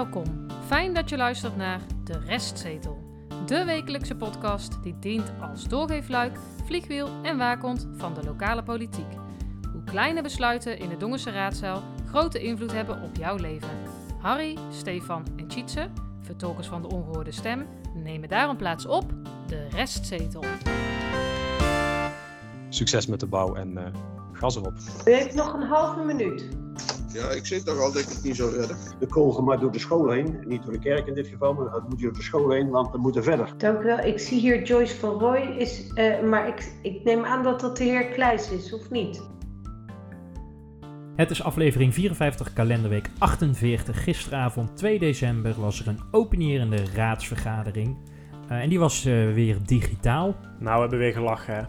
Welkom. Fijn dat je luistert naar De Restzetel. De wekelijkse podcast die dient als doorgeefluik, vliegwiel en waakhond van de lokale politiek. Hoe kleine besluiten in de Dongense raadzaal grote invloed hebben op jouw leven. Harry, Stefan en Tjitse, vertolkers van de ongehoorde stem, nemen daarom plaats op De Restzetel. Succes met de bouw en uh, gas erop. U heeft nog een halve minuut. Ja, ik zeg toch al dat ik het niet zou redden. De kogel maar door de school heen. Niet door de kerk in dit geval, maar het moet door de school heen, want we moeten verder. Dank u wel. Ik zie hier Joyce van Roy, is, uh, maar ik, ik neem aan dat dat de heer Kleijs is, of niet? Het is aflevering 54, kalenderweek 48. Gisteravond 2 december was er een openierende raadsvergadering. Uh, en die was uh, weer digitaal. Nou, we hebben weer gelachen, hè?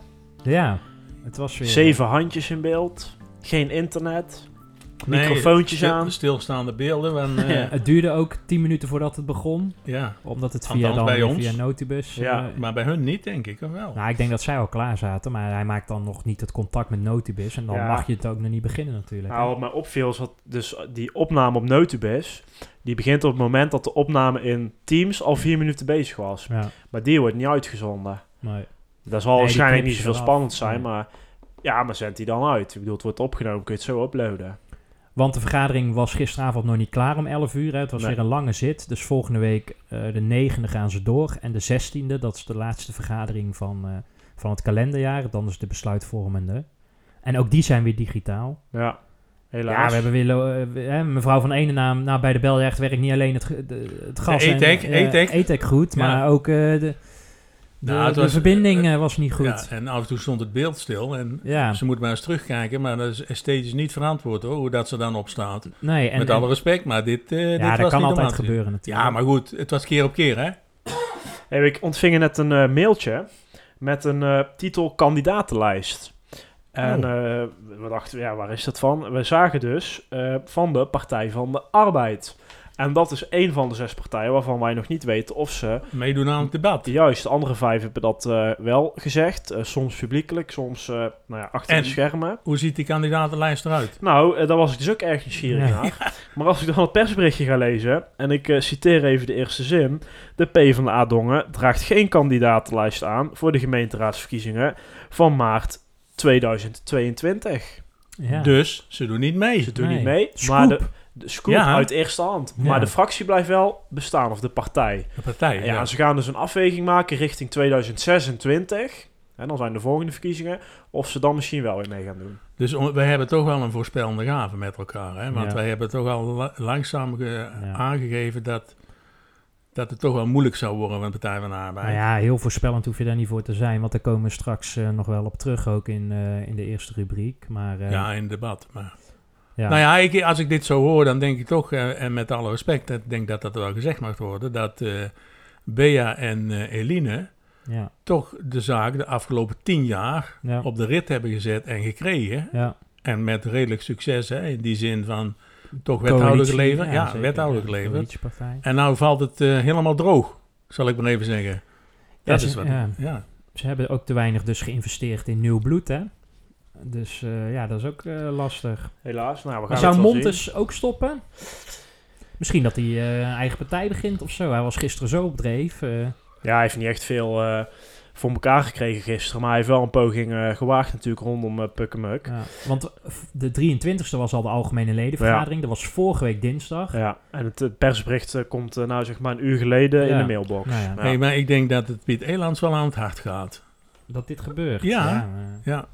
Ja, het was weer... Zeven handjes in beeld, geen internet, microfoontjes stil, aan. Stilstaande beelden. Van, uh, ja, het duurde ook 10 minuten voordat het begon. Ja. Omdat het via, dan, bij ons. via Notibus... Ja, uh, maar bij hun niet, denk ik, of wel? Nou, ik denk dat zij al klaar zaten, maar hij maakt dan nog niet het contact met Notibus. En dan Ja. mag je het ook nog niet beginnen natuurlijk. Nou, wat mij opviel is dat dus die opname op Notubis, die begint op het moment dat de opname in Teams al vier minuten bezig was. Ja, Maar die wordt niet uitgezonden. nee. Dat zal Nee, waarschijnlijk niet zoveel spannend zijn, Nee. maar ja, maar zend die dan uit. Ik bedoel, het wordt opgenomen, kun je het zo uploaden. Want de vergadering was gisteravond nog niet klaar om 11 uur. Hè. Het was Nee. weer een lange zit. Dus volgende week, eh, de 9e, gaan ze door. En de 16e, dat is de laatste vergadering van, eh, van het kalenderjaar. Dan is de besluitvormende. En ook die zijn weer digitaal. Ja, helaas. Ja, we hebben weer eh, mevrouw van Enenaam. Nou, bij de Beljacht werkt niet alleen het, de- het gas. en, E-tech, eh, E-tech. E-tech goed, Ja. maar ook de, de, Nou, de was- verbinding eh, was niet goed. Ja, en af en toe stond het beeld stil. En Ja, ze moet maar eens terugkijken. Maar dat is esthetisch niet verantwoord hoor, hoe dat ze dan opstaat. nee. En, Met en- alle respect, maar dit, eh dit ja, was dat kan altijd gebeuren natuurlijk. Ja, maar goed, het was keer op keer hè. Hey, ik ontving net een eh, mailtje met een eh, titel kandidatenlijst. En Oh. eh, we dachten, ja, waar is dat van? We zagen dus eh, van de Partij van de Arbeid. En dat is één van de zes partijen waarvan wij nog niet weten of ze... Meedoen aan het debat. Juist, de andere vijf hebben dat eh, wel gezegd. Eh, soms publiekelijk, soms eh, nou ja, achter En? de schermen. Hoe ziet die kandidatenlijst eruit? Nou, daar was ik dus ook erg nieuwsgierig Ja. naar. Maar als ik dan het persberichtje ga lezen, en ik citeer even de eerste zin. De PvdA Dongen draagt geen kandidatenlijst aan voor de gemeenteraadsverkiezingen van maart 2022. Ja. Dus ze doen niet mee. Ze doen Nee. niet mee, Scoop. maar de, de scoop Ja. uit eerste hand. Ja. Maar de fractie blijft wel bestaan, of de partij. De partij. Ja, ze gaan dus een afweging maken richting 2026. En dan zijn de volgende verkiezingen. Of ze dan misschien wel weer mee gaan doen. Dus wij hebben toch wel een voorspellende gave met elkaar. Hè? Want Ja. wij hebben toch al la- langzaam aangegeven dat, dat het toch wel moeilijk zou worden met de Partij van de Arbeid. Nou ja, heel voorspellend hoef je daar niet voor te zijn, want daar komen we straks eh, nog wel op terug, ook in, eh, in de eerste rubriek. Maar eh, Ja, in debat. Maar. Ja. Nou ja, ik, als ik dit zo hoor, dan denk ik toch, eh, en met alle respect, ik denk dat dat wel gezegd mag worden, dat eh Bea en eh, Eline ja, toch de zaak de afgelopen tien jaar ja, op de rit hebben gezet en gekregen. ja. En met redelijk succes, hè, in die zin van toch wethouder geleverd. Ja, zeker, wethouder geleverd. En nou valt het helemaal droog, zal ik maar even zeggen. Ja, Dat ze- is wat. Ja. Ze hebben ook te weinig dus geïnvesteerd in nieuw bloed, hè? Dus eh, ja, dat is ook eh, lastig. Helaas. Nou, we gaan Maar zou Montes ook stoppen? Misschien dat hij eh, een eigen partij begint of zo. Hij was gisteren zo op dreef. eh. Ja, hij heeft niet echt veel eh, voor elkaar gekregen gisteren. Maar hij heeft wel een poging eh, gewaagd natuurlijk rondom uh, Pukkenmuk. ja. Want de 23e was al de algemene ledenvergadering. Dat was vorige week dinsdag. Ja, en het, het persbericht komt nou zeg maar een uur geleden in de mailbox. Nou ja. Ja. Hey, maar ik denk dat het Piet Elands wel aan het hart gaat. Dat dit gebeurt. Ja. Ja,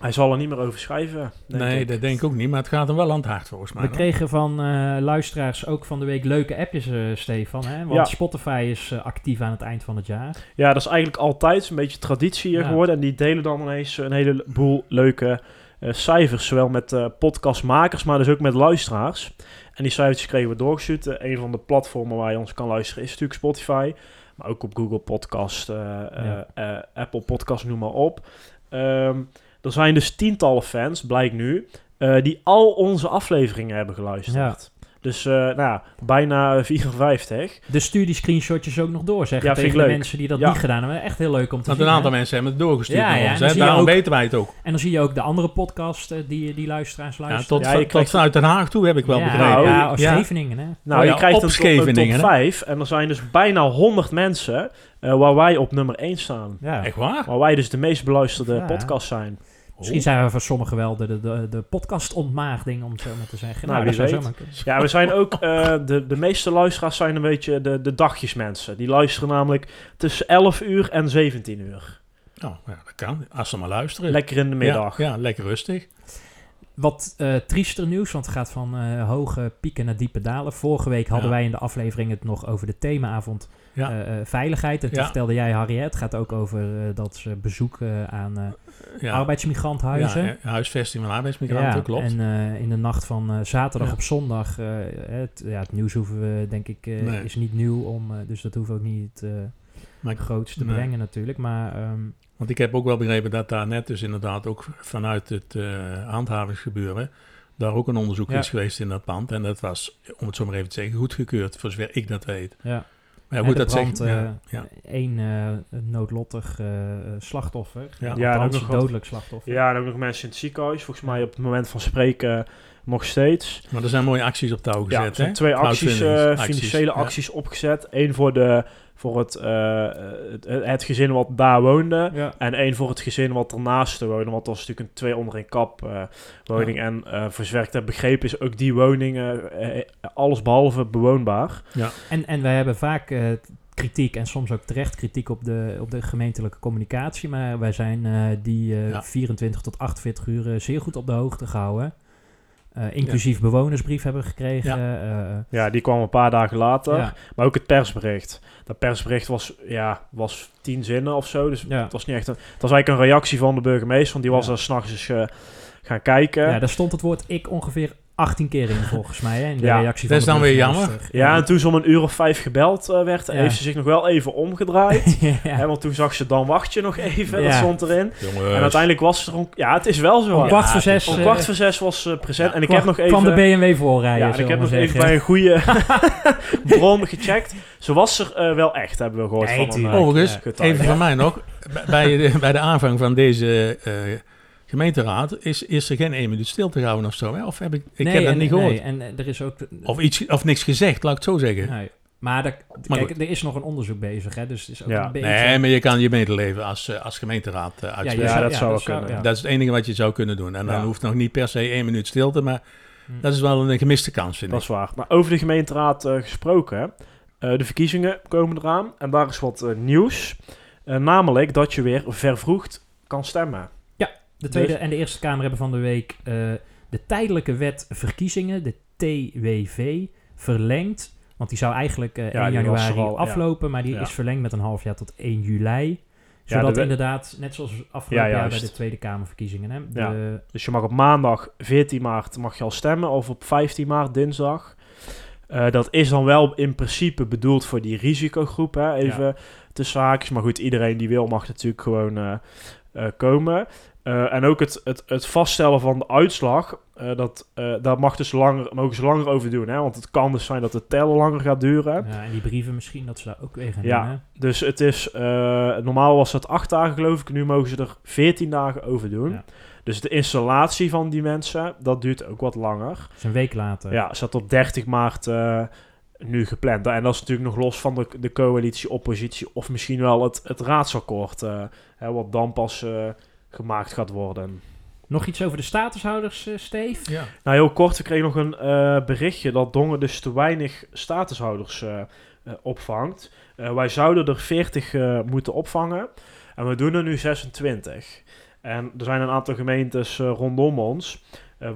Hij zal er niet meer over schrijven, denk nee, ik. dat denk ik ook niet, maar het gaat hem wel aan het hart volgens mij. We kregen van eh, luisteraars ook van de week leuke appjes, eh, Stefan. Hè? Want Ja. Spotify is eh, actief aan het eind van het jaar. Ja, dat is eigenlijk altijd een beetje traditie hier Ja. geworden. En die delen dan ineens een heleboel leuke eh, cijfers. Zowel met eh, podcastmakers, maar dus ook met luisteraars. En die cijfertjes kregen we doorgestuurd. Een van de platformen waar je ons kan luisteren is natuurlijk Spotify. Maar ook op Google Podcast, eh, Ja. eh, eh, Apple Podcast, noem maar op. Ehm, er zijn dus tientallen fans, blijkt nu, eh, die al onze afleveringen hebben geluisterd. Ja. Dus eh, nou ja, bijna 54. Dus stuur die screenshotjes ook nog door, zeg Ja, vind tegen ik de leuk. mensen die dat Ja. niet gedaan hebben. Echt heel leuk om te Want zien. een aantal hè? mensen hebben het doorgestuurd Ja, naar ja, ons. dan Hè? Daarom ook- weten wij het ook. En dan zie je ook de andere podcast eh, die, die luisteraars Ja, luisteren. tot, Ja, tot vanuit Den Haag toe heb ik wel ja, begrepen. Ja, of Ja. Scheveningen, hè? Nou, Oh je krijgt op een, top- een Scheveningen, top hè? 5. En er zijn dus bijna 100 mensen eh, waar wij op nummer 1 staan. Ja. Echt waar? Waar wij dus de meest beluisterde Ja. podcast zijn. Misschien zijn we voor sommigen wel de, de, de, de podcast-ontmaagding, om het zo maar te zeggen. Nou, Nou, wie weet. Ja, we zijn ook, eh, de, de meeste luisteraars zijn een beetje de, de dagjesmensen. Die luisteren namelijk tussen 11 uur en 17 uur. Oh, ja, dat kan. Als ze maar luisteren. Lekker in de middag. Ja, ja, lekker rustig. Wat eh, triester nieuws, want het gaat van eh, hoge pieken naar diepe dalen. Vorige week hadden Ja. wij in de aflevering het nog over de themaavond Ja. veiligheid. En toen Ja. vertelde jij, Harriet, het gaat ook over eh, dat ze bezoeken aan eh, Ja. arbeidsmigranthuizen. Ja, eh, huisvesting van arbeidsmigranten, klopt. En eh, in de nacht van eh, zaterdag Ja. op zondag, het, ja, het nieuws hoeven we denk ik, Nee. is niet nieuw om, dus dat hoeft ook niet eh Maar ik- groots te nee. brengen natuurlijk. Maar ehm, Want ik heb ook wel begrepen dat daar net dus inderdaad ook vanuit het handhavingsgebeuren daar ook een onderzoek Ja. is geweest in dat pand. En dat was, om het zo maar even te zeggen, goedgekeurd, voor zover ik dat weet. ja, Maar de dat brand, zegt... eh, ja, één eh, noodlottig eh, slachtoffer. Ja. Ja, en ook nog dodelijk slachtoffer. Ja, en ook nog mensen in het ziekenhuis. Volgens mij op het moment van spreken nog steeds. Maar er zijn mooie acties op touw Ja, gezet, er zijn hè? twee acties, eh, financiële acties opgezet. Eén voor, de, voor het, eh, het, het gezin wat daar woonde. Ja. En één voor het gezin wat ernaast woonde. Want dat was natuurlijk een twee onder een kap eh, woning. En eh voor zover ik het heb begrepen is ook die woning alles behalve bewoonbaar. En, en wij hebben vaak eh, kritiek en soms ook terecht kritiek op de, op de gemeentelijke communicatie. Maar wij zijn eh, die eh, Ja. 24 tot 48 uur zeer goed op de hoogte gehouden. Eh, inclusief bewonersbrief hebben gekregen. eh, Ja, die kwam een paar dagen later. ja. Maar ook het persbericht. Dat persbericht was, ja, was tien zinnen of zo. Dus Ja. het was niet echt een... Het was eigenlijk een reactie van de burgemeester. Want die was Ja. daar s'nachts eens eh, gaan kijken. ja, daar stond het woord ik ongeveer 18 keer in volgens mij. Hè, in de Ja, reactie dat van is dan weer burgemeester. Ja, en toen ze om een uur of vijf gebeld eh, werd, Ja. heeft ze zich nog wel even omgedraaid. ja. Hè, want toen zag ze, dan wacht je nog even, dat stond erin. Jongens. En uiteindelijk was ze er om... Ja, het is wel zo. Om Ja, kwart voor zes. om eh, kwart voor zes was ze present. en ik kwam- heb nog even... kwam de BMW voorrijden. ja, en ik heb nog maar even zeggen. bij een goede bron gecheckt. Ze was er eh, wel echt, hebben we gehoord Nee, van een eh, Overigens, even van mij nog. Bij- Bij de, bij de aanvang van deze eh, gemeenteraad is, is er geen één minuut stil te houden of zo. Hè? Of heb ik, ik Nee, heb dat niet gehoord. Nee, en eh, er is ook... Of, iets, of niks gezegd, laat ik het zo zeggen. Nee. Maar, er, Maar kijk, er is nog een onderzoek bezig, hè, dus het is ook Ja. een beetje... Nee, maar je kan je medeleven als, eh, als gemeenteraad uh, je uitspreken. Ja, dat zou wel kunnen. ja. Dat is het enige wat je zou kunnen doen. En dan hoeft nog niet per se één minuut stilte, maar Hm. dat is wel een gemiste kans, vind Dat ik. is waar. Maar over de gemeenteraad eh, gesproken. eh, de verkiezingen komen eraan. En daar is wat eh, nieuws. Eh, namelijk dat je weer vervroegd kan stemmen. De Tweede Dus- en de Eerste Kamer hebben van de week eh, de tijdelijke wet verkiezingen, de TWV, verlengd. Want die zou eigenlijk eh 1 die was er januari al, ja. aflopen, maar die Ja. is verlengd met een half jaar tot 1 juli. Zodat de inderdaad, net zoals afgelopen Ja, jaar bij de Tweede Kamerverkiezingen, hè, de. Dus je mag op maandag 14 maart mag je al stemmen. Of op 15 maart, dinsdag. Eh, dat is dan wel in principe bedoeld voor die risicogroep. Hè? Even tussen haakjes. Maar goed, iedereen die wil mag natuurlijk gewoon komen. Eh, en ook het, het, het vaststellen van de uitslag, eh, dat, eh, daar mag dus langer, mogen ze langer over doen. Hè? Want het kan dus zijn dat het tellen langer gaat duren. ja, en die brieven misschien, dat ze daar ook weer gaan Ja. doen. hè. Dus het is, normaal was het acht dagen geloof ik, nu mogen ze er 14 dagen over doen. Ja. Dus de installatie van die mensen, dat duurt ook wat langer. Dat is een week later. Ja, staat op 30 maart nu gepland. En dat is natuurlijk nog los van de, de coalitie-oppositie of misschien wel het, het raadsakkoord, hè, wat dan pas gemaakt gaat worden. Nog iets over de statushouders, eh Steve? Ja. Nou, heel kort, we kregen nog een eh, berichtje dat Dongen dus te weinig statushouders eh, opvangt. Wij zouden er 40 eh, moeten opvangen en we doen er nu 26. En er zijn een aantal gemeentes rondom ons,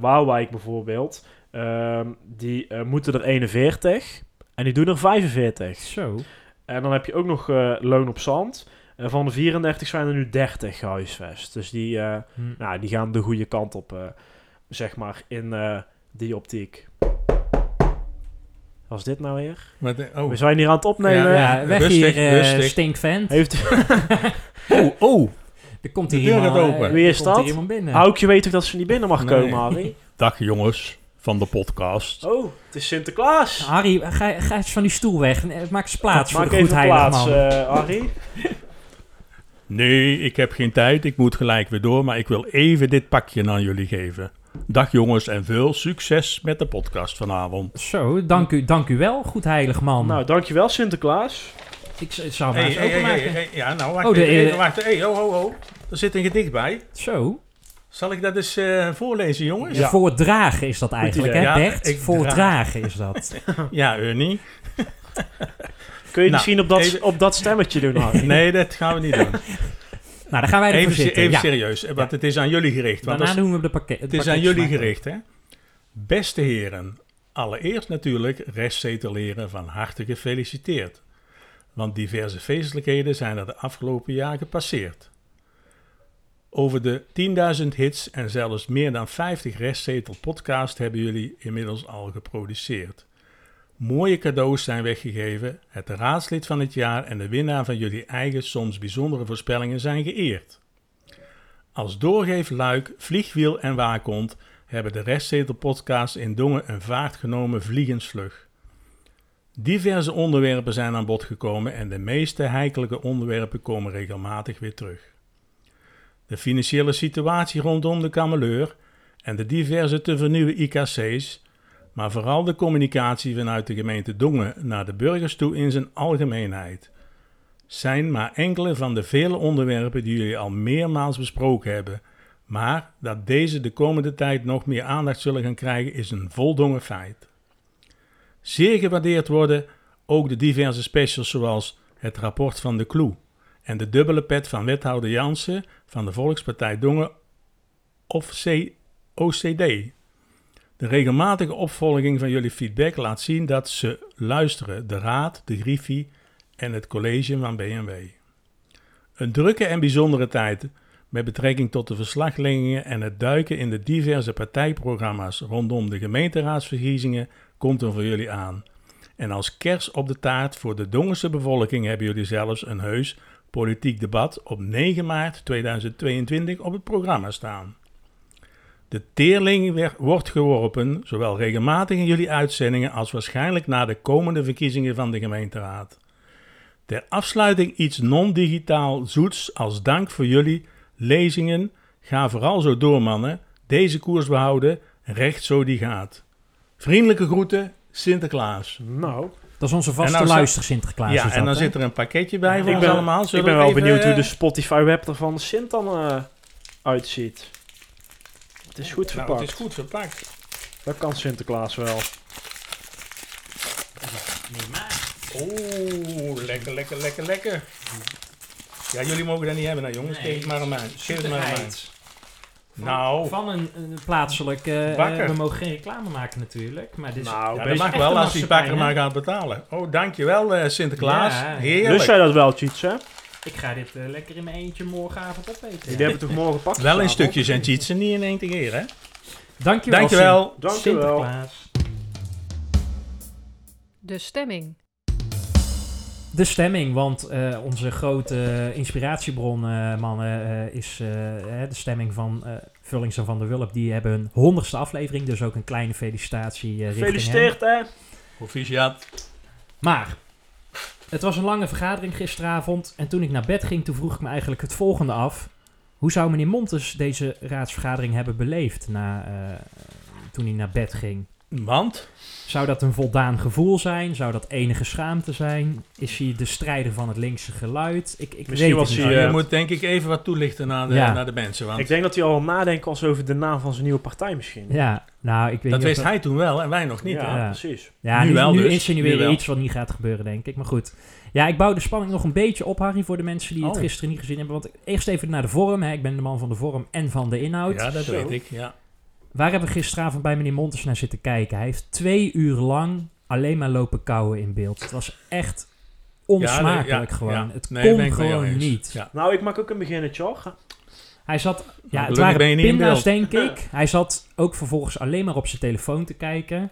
Waalwijk bijvoorbeeld, ehm, die moeten er 41 en die doen er 45. Zo. En dan heb je ook nog loon op zand. Eh, van de 34 zijn er nu 30 gehuisvest. Dus die, eh, Hm. nou, die gaan de goede kant op, eh, zeg maar, in eh, die optiek. Was dit nou weer? De- oh. We zijn hier aan het opnemen. Ja, Ja, weg rustig, hier, rustig. stinkvent. Heeft oh, oh, Er komt De hier deur iemand, gaat open. Wie is dat? iemand binnen. Aukje weet toch dat ze niet binnen mag Nee. komen, Harry? dag jongens. van de podcast. Oh, het is Sinterklaas. Harry, ga, ga eens van die stoel weg. Maak eens plaats Maak voor de even plaats, man. Harry. Nee, ik heb geen tijd. Ik moet gelijk weer door. Maar ik wil even dit pakje aan jullie geven. Dag jongens en veel succes met de podcast vanavond. Zo, dank u, dank u wel, goedheilig man. Nou, dankjewel Sinterklaas. ik, z- zou maar Hey, eens hey, hey, openmaken. hey, hey, ja, nou wacht Oh, de- even, even, eh, wacht. Hey, ho, ho, ho. Er zit een gedicht bij. Zo. Zal ik dat eens eh, voorlezen, jongens? Ja. Voordragen is dat eigenlijk, hè idee. Ja, Bert? ik Voordragen is dat. Ja, Ernie. Kun je Nou, misschien op dat, even- op dat stemmetje doen, Harry? Nee, dat gaan we niet doen. Nou, dan gaan wij Even, zitten. even ja. serieus, want het is aan jullie gericht. Want Daarna als- doen we de pakket. het is aan jullie gericht, hè? Beste heren, allereerst natuurlijk restzeteleren van harte gefeliciteerd. Want diverse feestelijkheden zijn er de afgelopen jaar gepasseerd. Over de 10.000 hits en zelfs meer dan 50 restzetel podcast hebben jullie inmiddels al geproduceerd. Mooie cadeaus zijn weggegeven, het raadslid van het jaar en de winnaar van jullie eigen soms bijzondere voorspellingen zijn geëerd. Als doorgeefluik, vliegwiel en waakhond hebben de restzetel podcast in Dongen een vaart genomen vliegensvlug. Diverse onderwerpen zijn aan bod gekomen en de meeste heikelijke onderwerpen komen regelmatig weer terug. De financiële situatie rondom de kameleur en de diverse te vernieuwen IKC's, maar vooral de communicatie vanuit de gemeente Dongen naar de burgers toe in zijn algemeenheid, zijn maar enkele van de vele onderwerpen die jullie al meermaals besproken hebben, maar dat deze de komende tijd nog meer aandacht zullen gaan krijgen is een voldongen feit. Zeer gewaardeerd worden ook de diverse specials zoals het rapport van de Kloe en de dubbele pet van wethouder Jansen van de Volkspartij Dongen of C OCD. De regelmatige opvolging van jullie feedback laat zien dat ze luisteren, de raad, de griffie en het college van BMW. Een drukke en bijzondere tijd met betrekking tot de verslagleggingen en het duiken in de diverse partijprogramma's rondom de gemeenteraadsverkiezingen komt er voor jullie aan. En als kers op de taart voor de Dongense bevolking hebben jullie zelfs een heus politiek debat op 9 maart 2022 op het programma staan. De teerling wer- wordt geworpen, zowel regelmatig in jullie uitzendingen als waarschijnlijk na de komende verkiezingen van de gemeenteraad. Ter afsluiting iets non-digitaal zoets als dank voor jullie lezingen. Ga vooral zo door, mannen. Deze koers behouden, recht zo die gaat. Vriendelijke groeten, Sinterklaas. Nou, Dat is onze vaste nou luister Sinterklaas. ja, en dat, dan zit er een pakketje bij voor ik ons ben, allemaal. ik ben we wel even, benieuwd hoe eh, de Spotify-web er van Sint dan eh, uitziet. Het is goed nou, verpakt. het is goed verpakt. Dat kan Sinterklaas wel. Oeh, lekker, lekker, lekker, lekker. Ja, jullie mogen dat niet hebben, nou jongens. Geef het maar aan mij. Geef het maar aan mij. Zoetigheid. Nou, Van een, een plaatselijke... eh, Bakker. we mogen geen reclame maken natuurlijk. Maar dit is, Nou, ja, dat mag wel als die bakker maar gaat betalen. Oh, dankjewel eh Sinterklaas. Ja. Heerlijk. Lust jij dat wel, Cheats, hè? Ik ga dit eh, lekker in mijn eentje morgenavond opeten. Jullie hebben toch morgen pakjes Wel in stukjes en cheatsen, niet in één keer, hè? Dankjewel. Dankjewel. Dankjewel. Sinterklaas. De stemming. De stemming, want eh, onze grote inspiratiebron, eh, mannen, eh, is eh, hè, de stemming van eh Vullings en Van der Wulp. Die hebben hun honderdste aflevering, dus ook een kleine felicitatie eh, richting hen. Gefeliciteerd, hè? Proficiat. Maar, het was een lange vergadering gisteravond en toen ik naar bed ging, toen vroeg ik me eigenlijk het volgende af. Hoe zou meneer Montes deze raadsvergadering hebben beleefd na, eh, toen hij naar bed ging? Want? Zou dat een voldaan gevoel zijn? Zou dat enige schaamte zijn? Is hij de strijder van het linkse geluid? Ik, ik Misschien weet was hij, niet. Je eh, moet denk ik even wat toelichten naar de, Ja. naar de mensen. Want Ik denk dat hij al nadenkt was over de naam van zijn nieuwe partij misschien. Ja, nou, ik weet dat niet of wist hij toen wel en wij nog niet. ja, precies. Ja, Nu nu, wel nu dus. insinueer Nu je iets wat niet gaat gebeuren, denk ik. Maar goed. Ja, ik bouw de spanning nog een beetje op, Harry, voor de mensen die het Oh. gisteren niet gezien hebben. Want eerst even naar de vorm. Hè. Ik ben de man van de vorm en van de inhoud. Ja, dat Zo. weet ik. Ja. Waar hebben we gisteravond bij meneer Montes naar zitten kijken? Hij heeft twee uur lang alleen maar lopen kauwen in beeld. Het was echt onsmakelijk ja, gewoon. ja. Het Nee, kon gewoon niet. Ja. Nou, ik maak ook een beginnetje, hoor. Hij zat, ja, het gelukkig waren pinda's, denk ik. Hij zat ook vervolgens alleen maar op zijn telefoon te kijken.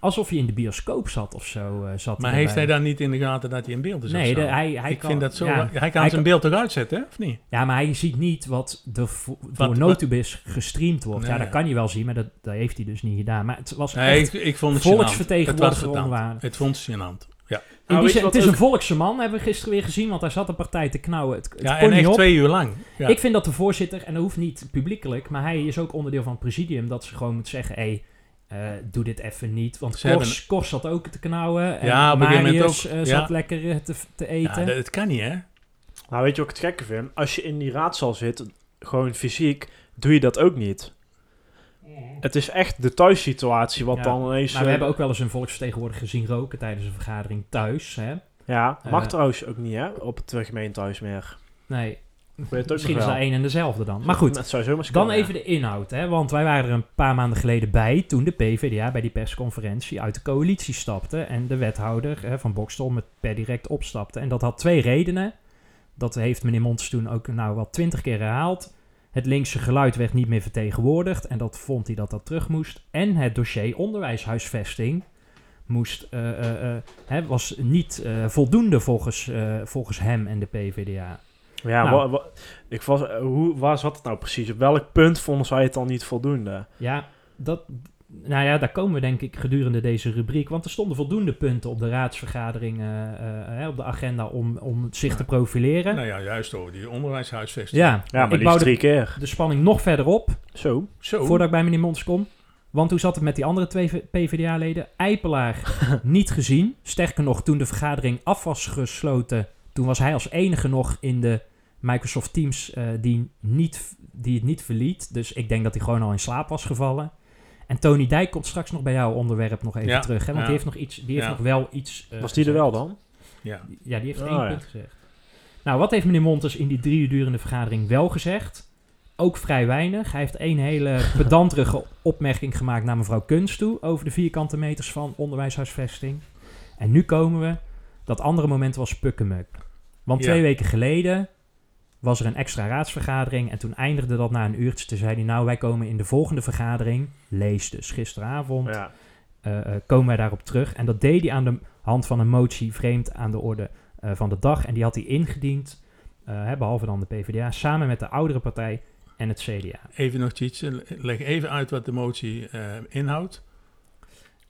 Alsof hij in de bioscoop zat of zo. eh, zat Maar heeft hij dan niet in de gaten dat hij in beeld is? Nee, of zo? de- hij, hij ik kan, vind dat zo. ja, hij kan hij zijn beeld toch uitzetten, hè? of niet? Ja, maar hij ziet niet wat vo- door wat- Notubis gestreamd wordt. ja, dat kan hij wel zien, maar dat, dat heeft hij dus niet gedaan. Maar het was Nee, echt... ik, ik vond het volksvertegenwoordiger. Het onwaardig. Het vond het gênant. Ja, in Nou, je zin, het is ook- een volkse man, hebben we gisteren weer gezien, want hij zat een partij te knauwen. Het, het ja kon en echt op. twee uur lang. Ja. Ik vind dat de voorzitter, en dat hoeft niet publiekelijk, maar hij is ook onderdeel van het presidium, dat ze gewoon moet zeggen, hé, hey, eh, doe dit even niet. Want Kors, hebben- Kors zat ook te knauwen en Ja, op een gegeven moment Marius ook, eh, ja. zat lekker eh, te, te ja, eten. dat, het kan niet, hè? Nou, weet je wat ik het gekke vind? Als je in die raadzaal zit, gewoon fysiek, doe je dat ook niet. Het is echt de thuissituatie wat Ja, dan ineens... maar we hebben ook wel eens een volksvertegenwoordiger gezien roken tijdens een vergadering thuis. Hè? Ja, mag trouwens ook niet, hè? Op het gemeentehuis meer. Nee, misschien is dat één en dezelfde dan. Maar goed, Dan even de inhoud, hè? want wij waren er een paar maanden geleden bij toen de PvdA bij die persconferentie uit de coalitie stapte en de wethouder hè, van Bokstel met per direct opstapte. En dat had twee redenen. Dat heeft meneer Montes toen ook nou wel twintig keer herhaald. Het linkse geluid werd niet meer vertegenwoordigd en dat vond hij dat dat terug moest. En het dossier onderwijshuisvesting moest, eh, eh, eh, hè, was niet voldoende volgens, volgens hem en de PvdA. Ja. Ja, Nou. wa- wa- ik was, eh, hoe, waar zat het nou precies? Op welk punt vonden zij het dan niet voldoende? Ja, dat, nou ja, daar komen we denk ik gedurende deze rubriek. Want er stonden voldoende punten op de raadsvergadering, eh, eh, hè, op de agenda om, om zich te profileren. Nou ja, juist over die onderwijshuisvesting. Ja, Ja, maar ik bouwde drie keer. de spanning nog verder op Zo. Zo. voordat ik bij meneer Mons kom. Want hoe zat het met die andere twee PvdA-leden? Eipelaar niet gezien. Sterker nog, toen de vergadering af was gesloten, toen was hij als enige nog in de Microsoft Teams eh, die, niet, die het niet verliet. Dus ik denk dat hij gewoon al in slaap was gevallen. En Tony Dijk komt straks nog bij jouw onderwerp nog even Ja, terug. Hè? Want ja. die heeft nog, iets, die heeft Ja. nog wel iets. eh, Was die er wel dan? Ja. Ja, die heeft Oh, één ja. punt gezegd. Nou, wat heeft meneer Montes in die drie uur durende vergadering wel gezegd? Ook vrij weinig. Hij heeft één hele pedanterige opmerking gemaakt naar mevrouw Kunst toe... over de vierkante meters van onderwijshuisvesting. En nu komen we... Dat andere moment was pukkemuk. Want Ja. twee weken geleden was er een extra raadsvergadering... en toen eindigde dat na een uurtje. Toen zei hij, nou, wij komen in de volgende vergadering... lees dus gisteravond Ja. eh, eh, komen wij daarop terug. En dat deed hij aan de hand van een motie vreemd aan de orde eh, van de dag. En die had hij ingediend, eh, hè, behalve dan de PvdA, samen met de oudere partij en het CDA. Even nog, Tietje, leg even uit wat de motie eh, inhoudt.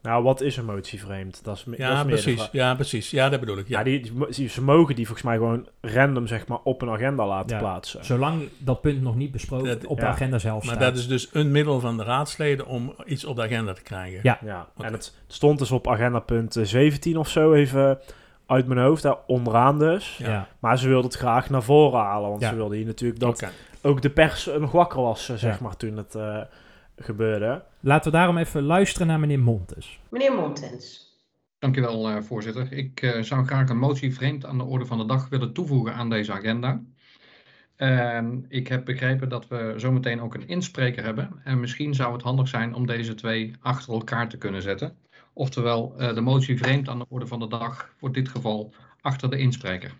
Nou, wat is een motie vreemd? Dat is, dat Ja, is precies. Ja, precies. Ja, dat bedoel ik. Ja, Ja. die, die- ze mogen die volgens mij gewoon random zeg maar, op een agenda laten Ja. plaatsen. Zolang dat punt nog niet besproken Dat- op de agenda zelf Maar staat. dat is dus een middel van de raadsleden om iets op de agenda te krijgen. Ja. Ja, en het stond dus op agenda punt eh, 17 of zo, even uit mijn hoofd, daar onderaan dus. ja. Ja. Maar ze wilden het graag naar voren halen, want Ja. ze wilden hier natuurlijk dat ook de pers eh, nog wakker was, eh, zeg Ja. maar, toen het eh, gebeurde. Laten we daarom even luisteren naar meneer Montes. Meneer Montens. Dankjewel, eh voorzitter. Ik eh, zou graag een motie vreemd aan de orde van de dag willen toevoegen aan deze agenda. En ik heb begrepen dat we zometeen ook een inspreker hebben. En misschien zou het handig zijn om deze twee achter elkaar te kunnen zetten. Oftewel, eh, de motie vreemd aan de orde van de dag, voor dit geval achter de inspreker.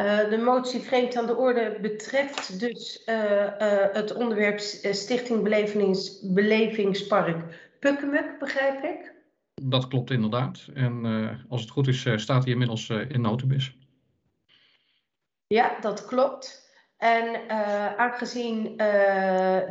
Eh, de motie vreemd aan de orde betreft dus eh, eh, het onderwerp Stichting Belevings, Belevingspark Pukkemuk, begrijp ik. Dat klopt inderdaad. En als het goed is, staat hij inmiddels in notubis. Ja, dat klopt. En aangezien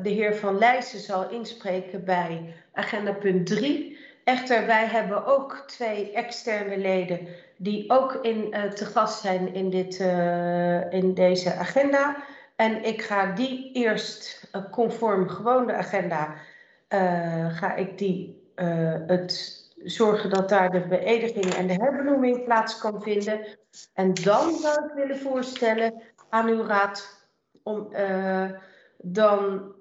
de heer Van Leijsen zal inspreken bij agenda punt 3. Echter, wij hebben ook twee externe leden die ook in, eh, te gast zijn in, dit, eh, in deze agenda. En ik ga die eerst eh, conform gewoon de agenda, ga ik die het zorgen dat daar de beëdiging en de herbenoeming plaats kan vinden. En dan zou ik willen voorstellen aan uw raad om dan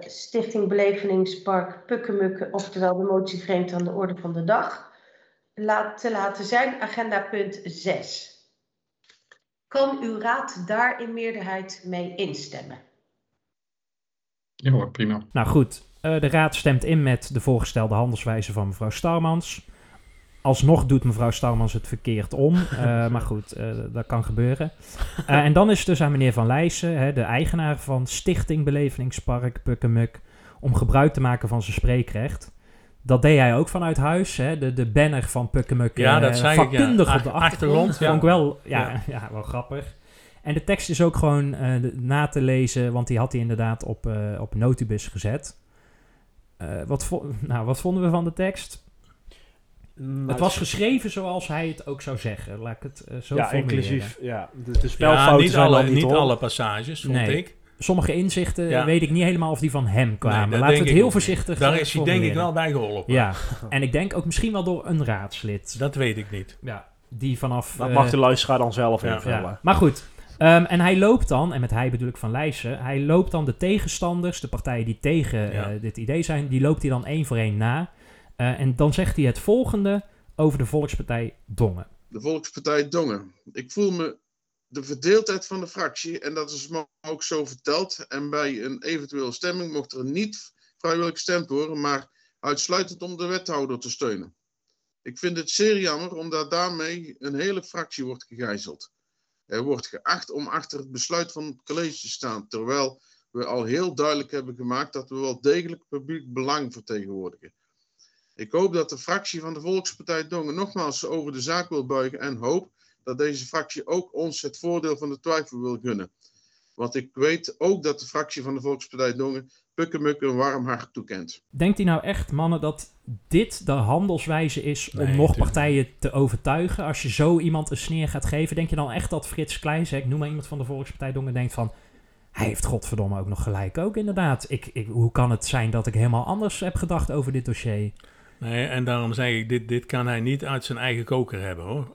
Stichting Beleveningspark Pukkemukken, oftewel de motie vreemd aan de orde van de dag, laat, te laten zijn, agenda punt 6. Kan uw raad daar in meerderheid mee instemmen? Ja hoor, prima. Nou goed, eh, de raad stemt in met de voorgestelde handelswijze van mevrouw Starmans. Alsnog doet mevrouw Starmans het verkeerd om. eh, maar goed, eh, dat kan gebeuren. Eh, en dan is het dus aan meneer Van Leijsen, hè, de eigenaar van Stichting Belevingspark Pukkemuk, om gebruik te maken van zijn spreekrecht. Dat deed hij ook vanuit huis. Hè? De, de banner van Pukkemuk. Ja, dat eh, zei ik, ja. vakkundig op de Ach- achtergrond. achtergrond, ja. Vond ik wel, ja, Ja. ja. wel grappig. En de tekst is ook gewoon eh, na te lezen, want die had hij inderdaad op, eh, op Notibus gezet. Eh, wat, vo- nou, wat vonden we van de tekst? Mm, het was geschreven zoals hij het ook zou zeggen. Laat ik het eh, zo ja, formuleren. inclusief. Ja, de, de Ja, spelfouten niet zijn alle, dan niet, alle passages, vond Nee. ik. Sommige inzichten Ja. weet ik niet helemaal of die van hem kwamen. Nee, Laten we het heel voorzichtig Daar eh, is hij denk ik wel bij geholpen. Ja, en ik denk ook misschien wel door een raadslid. Dat weet ik niet. Ja, die vanaf... Dat eh, mag de luisteraar dan zelf ja. invullen. ja. Maar goed, ehm, en hij loopt dan, en met hij bedoel ik van Leijsen, hij loopt dan de tegenstanders, de partijen die tegen Ja. eh, dit idee zijn, die loopt hij dan één voor één na. Eh, en dan zegt hij het volgende over de Volkspartij Dongen. De Volkspartij Dongen. Ik voel me de verdeeldheid van de fractie, en dat is ook zo verteld. En bij een eventuele stemming mocht er niet vrijwillig gestemd worden, maar uitsluitend om de wethouder te steunen. Ik vind het zeer jammer, omdat daarmee een hele fractie wordt gegijzeld. Er wordt geacht om achter het besluit van het college te staan, terwijl we al heel duidelijk hebben gemaakt dat we wel degelijk publiek belang vertegenwoordigen. Ik hoop dat de fractie van de Volkspartij Dongen nogmaals over de zaak wil buigen en hoop dat deze fractie ook ons het voordeel van de twijfel wil gunnen. Want ik weet ook dat de fractie van de Volkspartij Dongen Pukkemuk een warm hart toekent. Denkt hij nou echt, mannen, dat dit de handelswijze is om Nee, nog tuurlijk partijen te overtuigen? Als je zo iemand een sneer gaat geven, denk je dan echt dat Frits Kleijzek, noem maar iemand van de Volkspartij Dongen, denkt van... Hij heeft godverdomme ook nog gelijk ook, inderdaad. Ik, ik, hoe kan het zijn dat ik helemaal anders heb gedacht over dit dossier? Nee, en daarom zeg ik, dit, dit kan hij niet uit zijn eigen koker hebben hoor.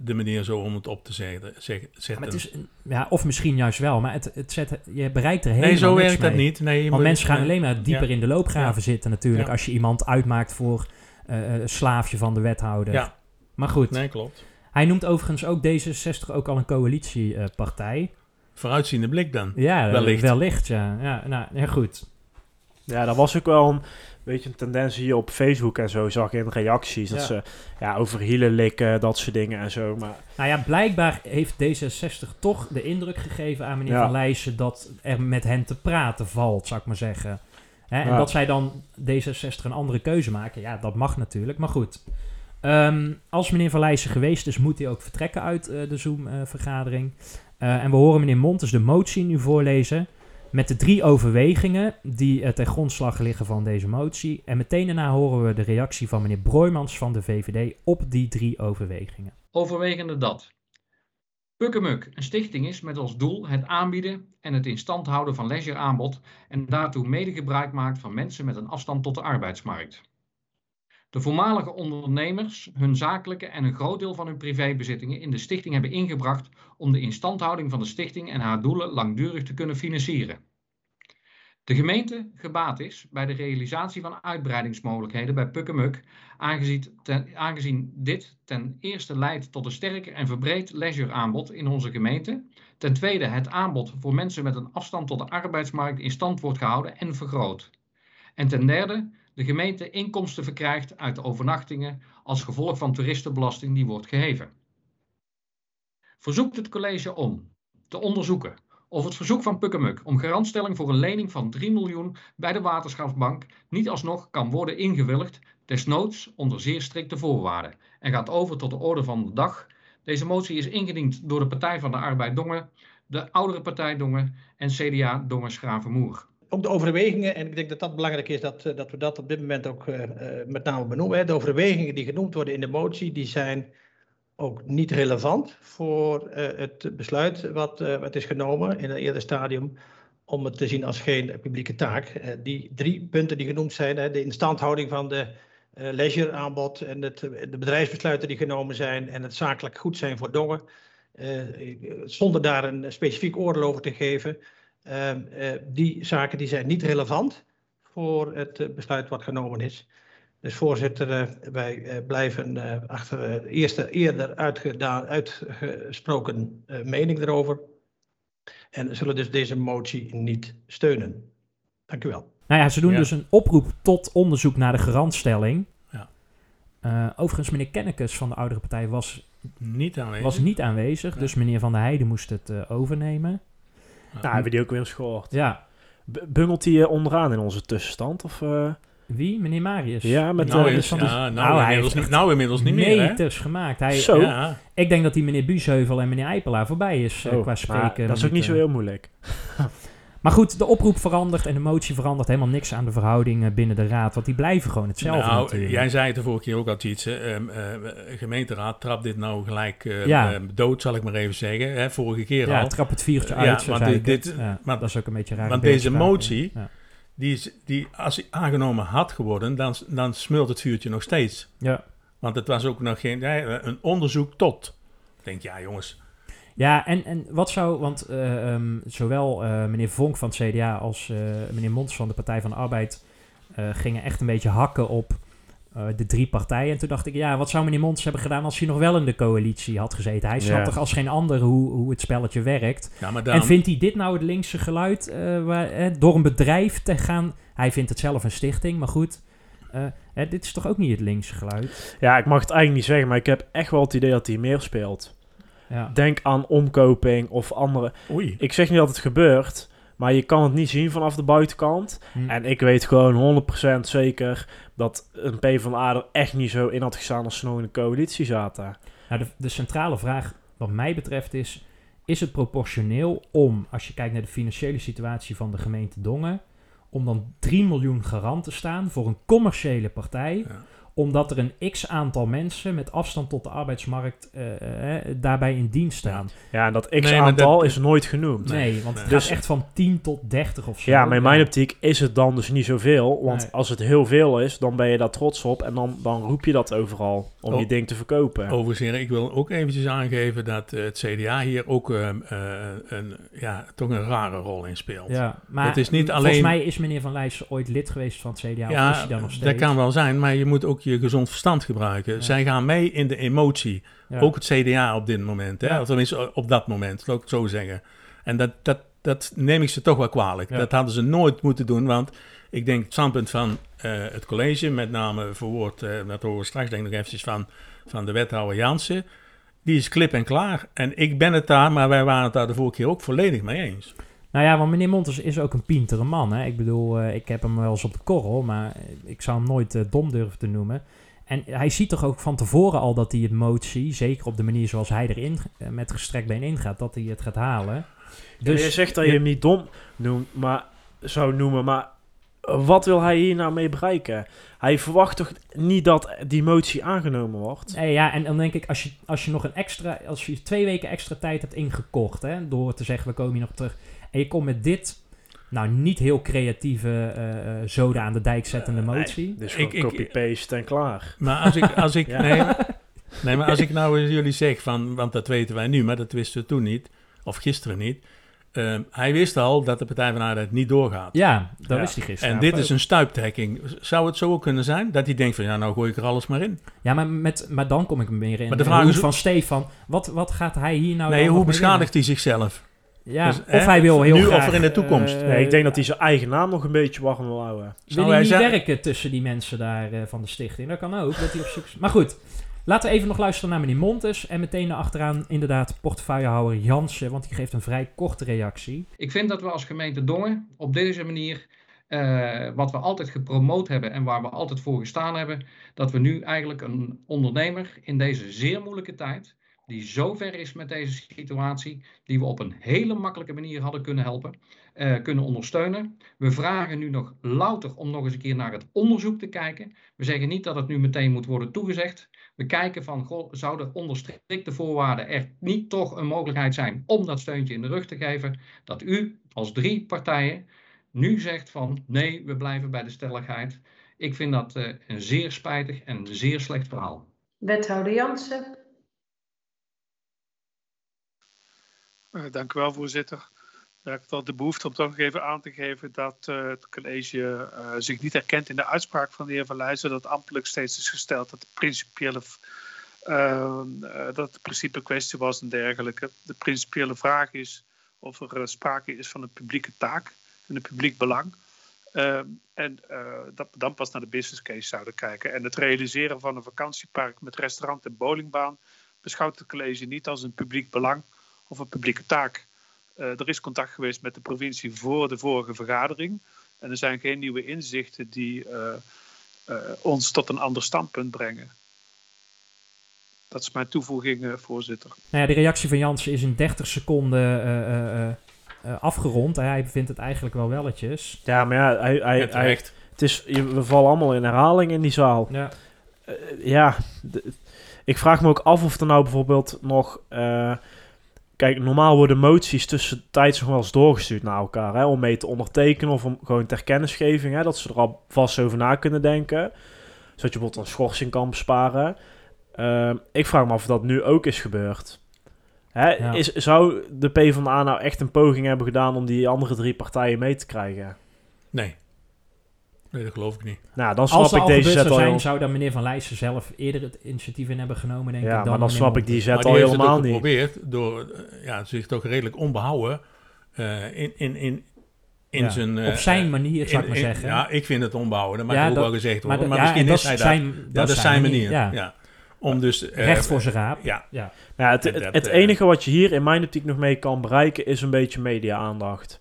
De manier zo om het op te zetten. zeg- zetten. Maar het is, ja, of misschien juist wel, maar het, het zet, je bereikt er helemaal nee, zo werkt dat niet. Nee, je Want moet- mensen gaan nee. alleen maar dieper Ja. in de loopgraven zitten natuurlijk... Ja. als je iemand uitmaakt voor eh, een slaafje van de wethouder. Ja, Maar goed, nee, klopt. hij noemt overigens ook D66 ook al een coalitiepartij. Vooruitziende blik dan. ja, Wellicht. wellicht. ja. ja, nou, ja goed. Ja, dat was ook wel een beetje een tendens hier op Facebook en zo, zag ik in reacties. Dat Ja. ze ja, over hielen likken, dat soort dingen en zo. Maar Nou ja, blijkbaar heeft D66 toch de indruk gegeven aan meneer Ja. Van Leijsen... dat er met hen te praten valt, zou ik maar zeggen. Hè? En Ja. dat zij dan D66 een andere keuze maken, ja, dat mag natuurlijk. Maar goed, Ehm, als meneer Van Leijsen geweest is, moet hij ook vertrekken uit eh, de Zoom-vergadering. Eh, en we horen meneer Montes de motie nu voorlezen... met de drie overwegingen die eh, ten grondslag liggen van deze motie. En meteen daarna horen we de reactie van meneer Broijmans van de VVD... op die drie overwegingen. Overwegende dat Pukkemuk een stichting is met als doel het aanbieden en het in stand houden van leisureaanbod en daartoe mede gebruik maakt van mensen met een afstand tot de arbeidsmarkt. De voormalige ondernemers hun zakelijke en een groot deel van hun privébezittingen in de stichting hebben ingebracht om de instandhouding van de stichting en haar doelen langdurig te kunnen financieren. De gemeente gebaat is bij de realisatie van uitbreidingsmogelijkheden bij Pukkemuk, aangezien, ten- aangezien dit ten eerste leidt tot een sterker en verbreed leisureaanbod in onze gemeente, ten tweede het aanbod voor mensen met een afstand tot de arbeidsmarkt in stand wordt gehouden en vergroot. En ten derde de gemeente inkomsten verkrijgt uit de overnachtingen als gevolg van toeristenbelasting die wordt geheven. Verzoekt het college om te onderzoeken of het verzoek van Pukkemuk om garantstelling voor een lening van 3 miljoen bij de Waterschapsbank niet alsnog kan worden ingewilligd, desnoods onder zeer strikte voorwaarden, en gaat over tot de orde van de dag. Deze motie is ingediend door de Partij van de Arbeid Dongen, de Oudere Partij Dongen en CDA Dongen Schravenmoer. Ook de overwegingen, en ik denk dat dat belangrijk is dat, eh, dat we dat op dit moment ook eh, eh, met name benoemen. Hè. De overwegingen die genoemd worden in de motie, die zijn ook niet relevant voor eh, het besluit wat, eh, wat is genomen in een eerder stadium om het te zien als geen publieke taak. Eh, die drie punten die genoemd zijn, de instandhouding van de leisureaanbod en het, de bedrijfsbesluiten die genomen zijn en het zakelijk goed zijn voor Dongen, zonder daar een specifiek oordeel over te geven, Ehm, eh, die zaken die zijn niet relevant voor het besluit wat genomen is. Dus voorzitter, eh, wij eh, blijven eh, achter de eerste eerder uitgedaan, uitgesproken eh, mening erover. En zullen dus deze motie niet steunen. Dank u wel. Nou ja, ze doen Ja. dus een oproep tot onderzoek naar de garantstelling. Ja. Eh, overigens, meneer Kennekes van de oudere partij was, Niet aanwezig. was niet aanwezig. Nee. Dus meneer Van der Heijden moest het eh, overnemen. nou, hebben we die ook weer eens gehoord. Ja, B- Bungelt hij onderaan in onze tussenstand? Of, eh? Wie? Meneer Marius? Ja, met Nou, eh, is- van ja, die- nou, Nou, hij inmiddels, heeft niet, nou inmiddels niet meer, hè? meters gemaakt. Hij, Zo. Ja. Ik denk dat die meneer Buusheuvel en meneer Eipelaar voorbij is eh, Oh, qua maar spreken. dat is ook niet zo minuten. heel moeilijk. Maar goed, de oproep verandert en de motie verandert helemaal niks aan de verhoudingen binnen de raad. Want die blijven gewoon hetzelfde nou, natuurlijk. jij zei het de vorige keer ook al iets. Um, gemeenteraad trapt dit nou gelijk eh, Ja. eh, dood, zal ik maar even zeggen. Hè, vorige keer ja, al. trap het viertje Ja, uit, zo want zei dit- Ja, want- dat is ook een beetje raar. want deze motie- Die, is, die, als die aangenomen had geworden, dan, dan smult het vuurtje nog steeds. Ja. Want het was ook nog geen... ja, een onderzoek tot. Ik denk, ja jongens... Ja, en, en wat zou, want eh, ehm, zowel eh, meneer Vonk van het CDA als eh, meneer Mons van de Partij van de Arbeid gingen echt een beetje hakken op eh, de drie partijen. En toen dacht ik, ja, wat zou meneer Mons hebben gedaan als hij nog wel in de coalitie had gezeten? Hij snapt Ja. toch als geen ander hoe, hoe het spelletje werkt. Ja, maar En vindt hij dit nou het linkse geluid eh, waar, eh, door een bedrijf te gaan? Hij vindt het zelf een stichting, maar goed. eh, hè, dit is toch ook niet het linkse geluid? Ja, ik mag het eigenlijk niet zeggen, maar ik heb echt wel het idee dat hij meer speelt. Ja. Denk aan omkoping of andere. Oei. Ik zeg niet dat het gebeurt, maar je kan het niet zien vanaf de buitenkant. Hm. En ik weet gewoon 100% zeker dat een PvdA er echt niet zo in had gestaan als ze nog in de coalitie zaten. Nou, de, de centrale vraag wat mij betreft is... is het proportioneel om, als je kijkt naar de financiële situatie van de gemeente Dongen... om dan 3 miljoen garant te staan voor een commerciële partij... Ja. Omdat er een x-aantal mensen met afstand tot de arbeidsmarkt eh, eh, daarbij in dienst staan. Ja, en dat Nee, x-aantal dat- is nooit genoemd. Nee, want het gaat Dus- echt van 10 tot 30 of zo. Ja, maar in mijn optiek is het dan dus niet zoveel. Want Nee. als het heel veel is, dan ben je daar trots op. En dan, dan roep je dat overal om Oh. je ding te verkopen. Overigens, heren, ik wil ook eventjes aangeven dat eh, het CDA hier ook eh, een, ja, toch een rare rol in speelt. Ja, maar Het is niet volgens alleen- mij is meneer Van Leijsen ooit lid geweest van het CDA. of is Ja, hij dan nog steeds? dat kan wel zijn, maar je moet ook je gezond verstand gebruiken. Ja. Zij gaan mee in de emotie. Ja. Ook het CDA op dit moment, hè? Ja. of tenminste op dat moment, laat ik het zo zeggen. En dat, dat, dat neem ik ze toch wel kwalijk. Dat hadden ze nooit moeten doen, want ik denk het standpunt van eh, het college, met name verwoord, eh dat horen we straks denk ik nog eventjes van, van de wethouder Jansen, die is klip en klaar. En ik ben het daar, maar wij waren het daar de vorige keer ook volledig mee eens. Nou ja, want meneer Montes is ook een pintere man. Hè? Ik bedoel, eh, ik heb hem wel eens op de korrel, maar ik zou hem nooit eh, dom durven te noemen. En hij ziet toch ook van tevoren al dat hij het motie, zeker op de manier zoals hij erin eh, met gestrekt been ingaat, dat hij het gaat halen. Dus je zegt dat je hem niet dom noemt, maar, zou noemen, maar wat wil hij hier nou mee bereiken? Hij verwacht toch niet dat die motie aangenomen wordt? Nee, ja, en dan denk ik, als je, als je nog een extra, als je twee weken extra tijd hebt ingekocht, hè, door te zeggen, we komen hier nog terug, en je komt met dit, nou, niet heel creatieve eh eh, zoden aan de dijk zettende motie. Dus Ik- copy-paste en klaar. Maar als ik, als ik, Ja. nee, nee, maar als ik nou eens jullie zeg van, want dat weten wij nu, maar dat wisten we toen niet, of gisteren niet. Ehm, hij wist al dat de Partij van de Arbeid niet doorgaat. Ja, dat Ja. wist hij gisteren. en dit is een stuiptrekking. Zou het zo ook kunnen zijn dat hij denkt van, ja, nou gooi ik er alles maar in? Ja, maar, met, maar dan kom ik meer in Maar de vraag is- van Stefan. Wat, wat gaat hij hier nou nee, hoe beschadigt hij zichzelf? Ja, Dus, of hè, hij wil heel nu graag... of er in de toekomst? eh, Nee, ik denk dat hij zijn eigen naam nog een beetje warm wil houden. Wil hij hij niet zijn- werken tussen die mensen daar eh, van de stichting? Dat kan ook, dat hij op zoek is. Maar goed, laten we even nog luisteren naar meneer Montes. En meteen achteraan inderdaad portefeuillehouder Jansen, want die geeft een vrij korte reactie. Ik vind dat we als gemeente Dongen op deze manier, eh, wat we altijd gepromoot hebben en waar we altijd voor gestaan hebben, dat we nu eigenlijk een ondernemer in deze zeer moeilijke tijd, die zo ver is met deze situatie, die we op een hele makkelijke manier hadden kunnen helpen, eh, kunnen ondersteunen. We vragen nu nog louter om nog eens een keer naar het onderzoek te kijken. We zeggen niet dat het nu meteen moet worden toegezegd. We kijken van, goh, zou er onder strikte voorwaarden er niet toch een mogelijkheid zijn om dat steuntje in de rug te geven, dat u als drie partijen nu zegt van, nee, we blijven bij de stelligheid. Ik vind dat eh, een zeer spijtig en zeer slecht verhaal. Wethouder Jansen. Dank u wel, voorzitter. Ja, ik had de behoefte om toch even aan te geven dat eh, het college eh, zich niet herkent in de uitspraak van de heer Van Leijzen, dat ambtelijk steeds is gesteld dat de principiële, uh, dat het principe kwestie was en dergelijke. De principiële vraag is of er sprake is van een publieke taak en een publiek belang. Uh, en dat we dan pas naar de business case zouden kijken. En het realiseren van een vakantiepark met restaurant en bowlingbaan beschouwt het college niet als een publiek belang of een publieke taak. Eh, er is contact geweest met de provincie voor de vorige vergadering. En er zijn geen nieuwe inzichten die eh, eh, ons tot een ander standpunt brengen. Dat is mijn toevoeging, eh, voorzitter. Nou ja, de reactie van Jansen is in 30 seconden eh, eh, eh, eh, afgerond. Hij vindt het eigenlijk wel welletjes. Ja, maar ja, hij, hij, hij, het is, je- we vallen allemaal in herhaling in die zaal. Ja. Ja, de- ik vraag me ook af of er nou bijvoorbeeld nog... kijk, normaal worden moties tussentijds nog wel eens doorgestuurd naar elkaar. Hè, om mee te ondertekenen of om gewoon ter kennisgeving. Hè, dat ze er al vast over na kunnen denken. Zodat je bijvoorbeeld een schorsing kan besparen. Eh, ik vraag me af of dat nu ook is gebeurd. Hè, Ja. is, zou de PvdA nou echt een poging hebben gedaan om die andere drie partijen mee te krijgen? Nee. Nee, dat geloof ik niet. Nou, dan snap ik al deze zet zou al zijn, zou dan meneer Van Leijsen zelf eerder het initiatief in hebben genomen, denk Ja, ik. maar dan snap ik die zet Maar al die heeft het helemaal niet. geprobeerd door eh, ja, zich toch redelijk onbehouden eh, in, in, in, in Ja, zijn... eh, op zijn manier, zou ik maar zeggen. Ja, ik vind het onbehouden. Dat mag Ja, ook wel gezegd maar worden. dat- Maar, ja, en misschien dat is hij zijn- dat dat is zijn manier. Ja. ja. Om dus... eh, Recht voor zijn raap. Ja. Ja. Nou, het, het, enige wat je hier in mijn optiek nog mee kan bereiken is een beetje media-aandacht.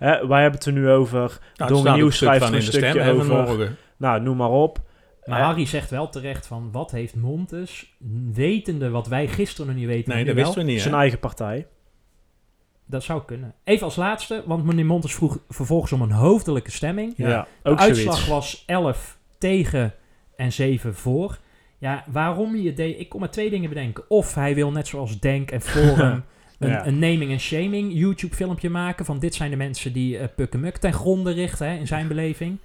Hè, wij hebben het er nu over. Nou, Nieuws schrijft van in een de stem, stukje over. Nou, noem maar op. Maar Harry zegt wel terecht van, wat heeft Montes, wetende wat wij gisteren nog niet weten, Nee, dat wisten we niet. zijn hè? eigen partij. Dat zou kunnen. Even als laatste, want meneer Montes vroeg vervolgens om een hoofdelijke stemming. Ja, De ook uitslag zoiets. was 11 tegen en 7 voor. Ja, waarom hij het deed, ik kon maar twee dingen bedenken. Of hij wil net zoals Denk en Forum een, Ja. een naming en shaming YouTube filmpje maken van dit zijn de mensen die uh, Pukkemuk ten gronde richten, hè, in zijn beleving.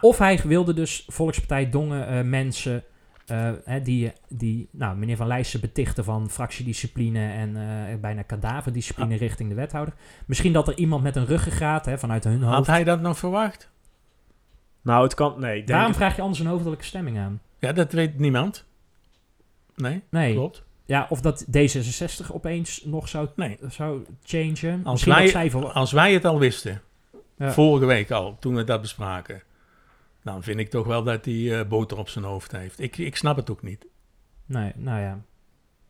Of hij wilde dus Volkspartij Dongen eh, mensen eh, hè, die, die nou, meneer Van Leijsen betichten van fractiediscipline en eh, bijna kadaverdiscipline richting de wethouder. Misschien dat er iemand met een ruggengraat hè, vanuit hun Had hoofd... hij dat nog verwacht? Nou, het kan... Nee, Waarom vraag je anders een hoofdelijke stemming aan? Ja, dat weet niemand. Nee, Nee. klopt. Ja, of dat D66 opeens nog zou, Nee. zou changen. Als wij, als wij het al wisten, Ja. vorige week al, toen we dat bespraken, dan vind ik toch wel dat hij eh, boter op zijn hoofd heeft. Ik, ik snap het ook niet. Nee, nou ja.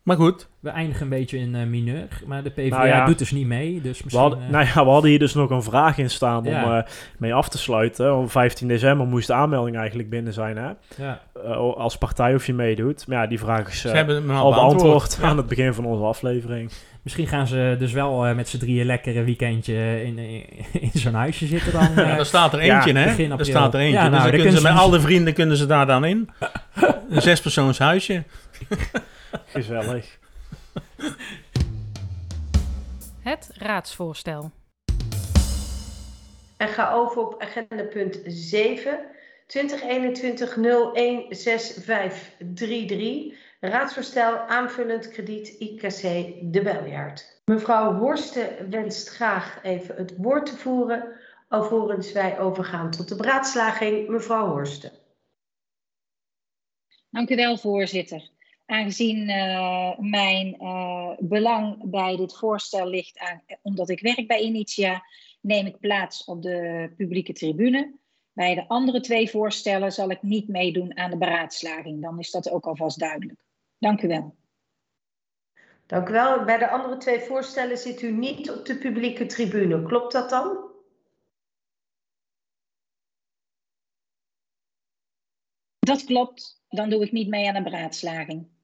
Maar goed, We eindigen een beetje in eh, mineur. Maar de PvdA Nou ja. doet dus niet mee. Dus We misschien... hadden, eh, nou ja, we hadden hier dus nog een vraag in staan om eh, mee af te sluiten. Op 15 december moest de aanmelding eigenlijk binnen zijn, hè? ja. Eh, als partij of je meedoet. Maar ja, die vraag is al al beantwoord aan het begin van onze aflevering. Misschien gaan ze dus wel eh, met z'n drieën lekker een weekendje in, in, in zo'n huisje zitten dan. Ja, daar staat er Ja, eentje, hè? Daar april. staat er eentje. Ja, nou, dus dan dan kunnen ze met al de vrienden kunnen ze daar dan in. Een zespersoons huisje. Gezellig. Het raadsvoorstel. En ga over op agenda punt 7. 2021-016533. Raadsvoorstel aanvullend krediet IKC De Beljaard. Mevrouw Horsten wenst graag even het woord te voeren. Alvorens wij overgaan tot de beraadslaging. Mevrouw Horsten. Dank u wel, voorzitter. Aangezien uh, mijn uh, belang bij dit voorstel ligt, aan, omdat ik werk bij Initia, neem ik plaats op de publieke tribune. Bij de andere twee voorstellen zal ik niet meedoen aan de beraadslaging. Dan is dat ook alvast duidelijk. Dank u wel. Dank u wel. Bij de andere twee voorstellen zit u niet op de publieke tribune. Klopt dat dan? Dat klopt. Dan doe ik niet mee aan de beraadslaging.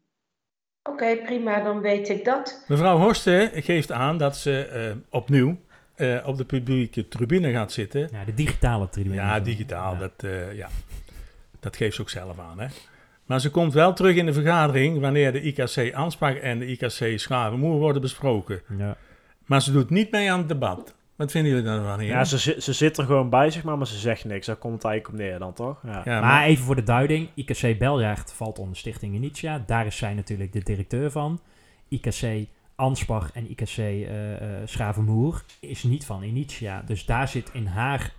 Oké, okay, prima. Dan weet ik dat. Mevrouw Horsten geeft aan dat ze uh, opnieuw uh, op de publieke tribune gaat zitten. Ja, de digitale tribune. Ja, digitaal. Ja. Dat, uh, ja. dat geeft ze ook zelf aan. Hè? Maar ze komt wel terug in de vergadering wanneer de IKC aanspraak en de IKC Schavenmoer worden besproken. Ja. Maar ze doet niet mee aan het debat. Wat vinden jullie daarvan? Hier? Ja, ze, ze zit er gewoon bij, zeg maar, maar ze zegt niks. Daar komt het eigenlijk op neer dan, toch? Ja. Ja, maar, maar, even voor de duiding. IKC Beljaard valt onder Stichting Initia. Daar is zij natuurlijk de directeur van. IKC Anspach en IKC uh, uh, Schavenmoer is niet van Initia. Dus daar zit in haar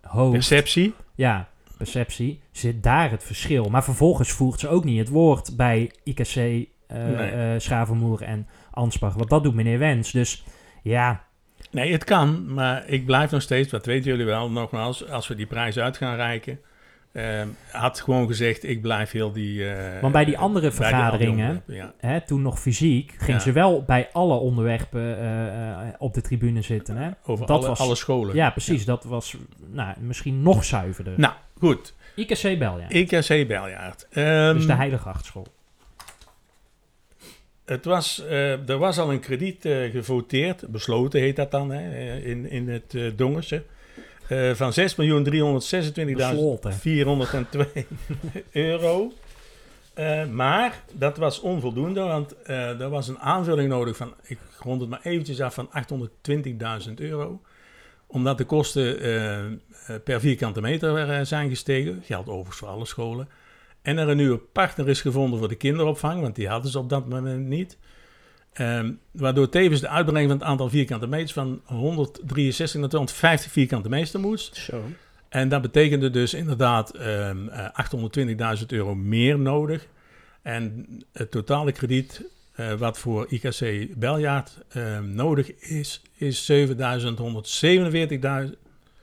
hoofd... Perceptie? Ja, perceptie. Zit daar het verschil. Maar vervolgens voert ze ook niet het woord bij IKC uh, nee. Schavenmoer en Anspach. Want dat doet meneer Wens. Dus ja... Nee, het kan, maar ik blijf nog steeds, dat weten jullie wel, nogmaals, als we die prijs uit gaan reiken, ehm, had gewoon gezegd, ik blijf heel die... eh, Want bij die andere bij die andere vergaderingen, ja. hè, toen nog fysiek, gingen Ja. ze wel bij alle onderwerpen eh, eh, op de tribune zitten. Hè? Over alle- alle scholen. Ja, precies. Dat was nou, misschien nog zuiverder. Nou, goed. IKC Beljaard. IKC Beljaard. Ehm, dus de Heilige Achtschool. Het was, eh, er was al een krediet eh, gevoteerd, besloten heet dat dan, hè, in, in het uh, Dongerse, van 6.326.402 euro. Maar dat was onvoldoende, want er was een aanvulling nodig van, ik rond het maar eventjes af, van 820.000 euro. Omdat de kosten per vierkante meter zijn gestegen, geldt overigens voor alle scholen. En er een nieuwe partner is gevonden voor de kinderopvang, want die hadden ze op dat moment niet. Ehm, waardoor tevens de uitbreiding van het aantal vierkante meters van 163 naar 250 vierkante meter moest. Zo. En dat betekende dus inderdaad ehm, eh, 820.000 euro meer nodig. En het totale krediet eh, wat voor IKC Beljaard ehm, nodig is, is 7.147.000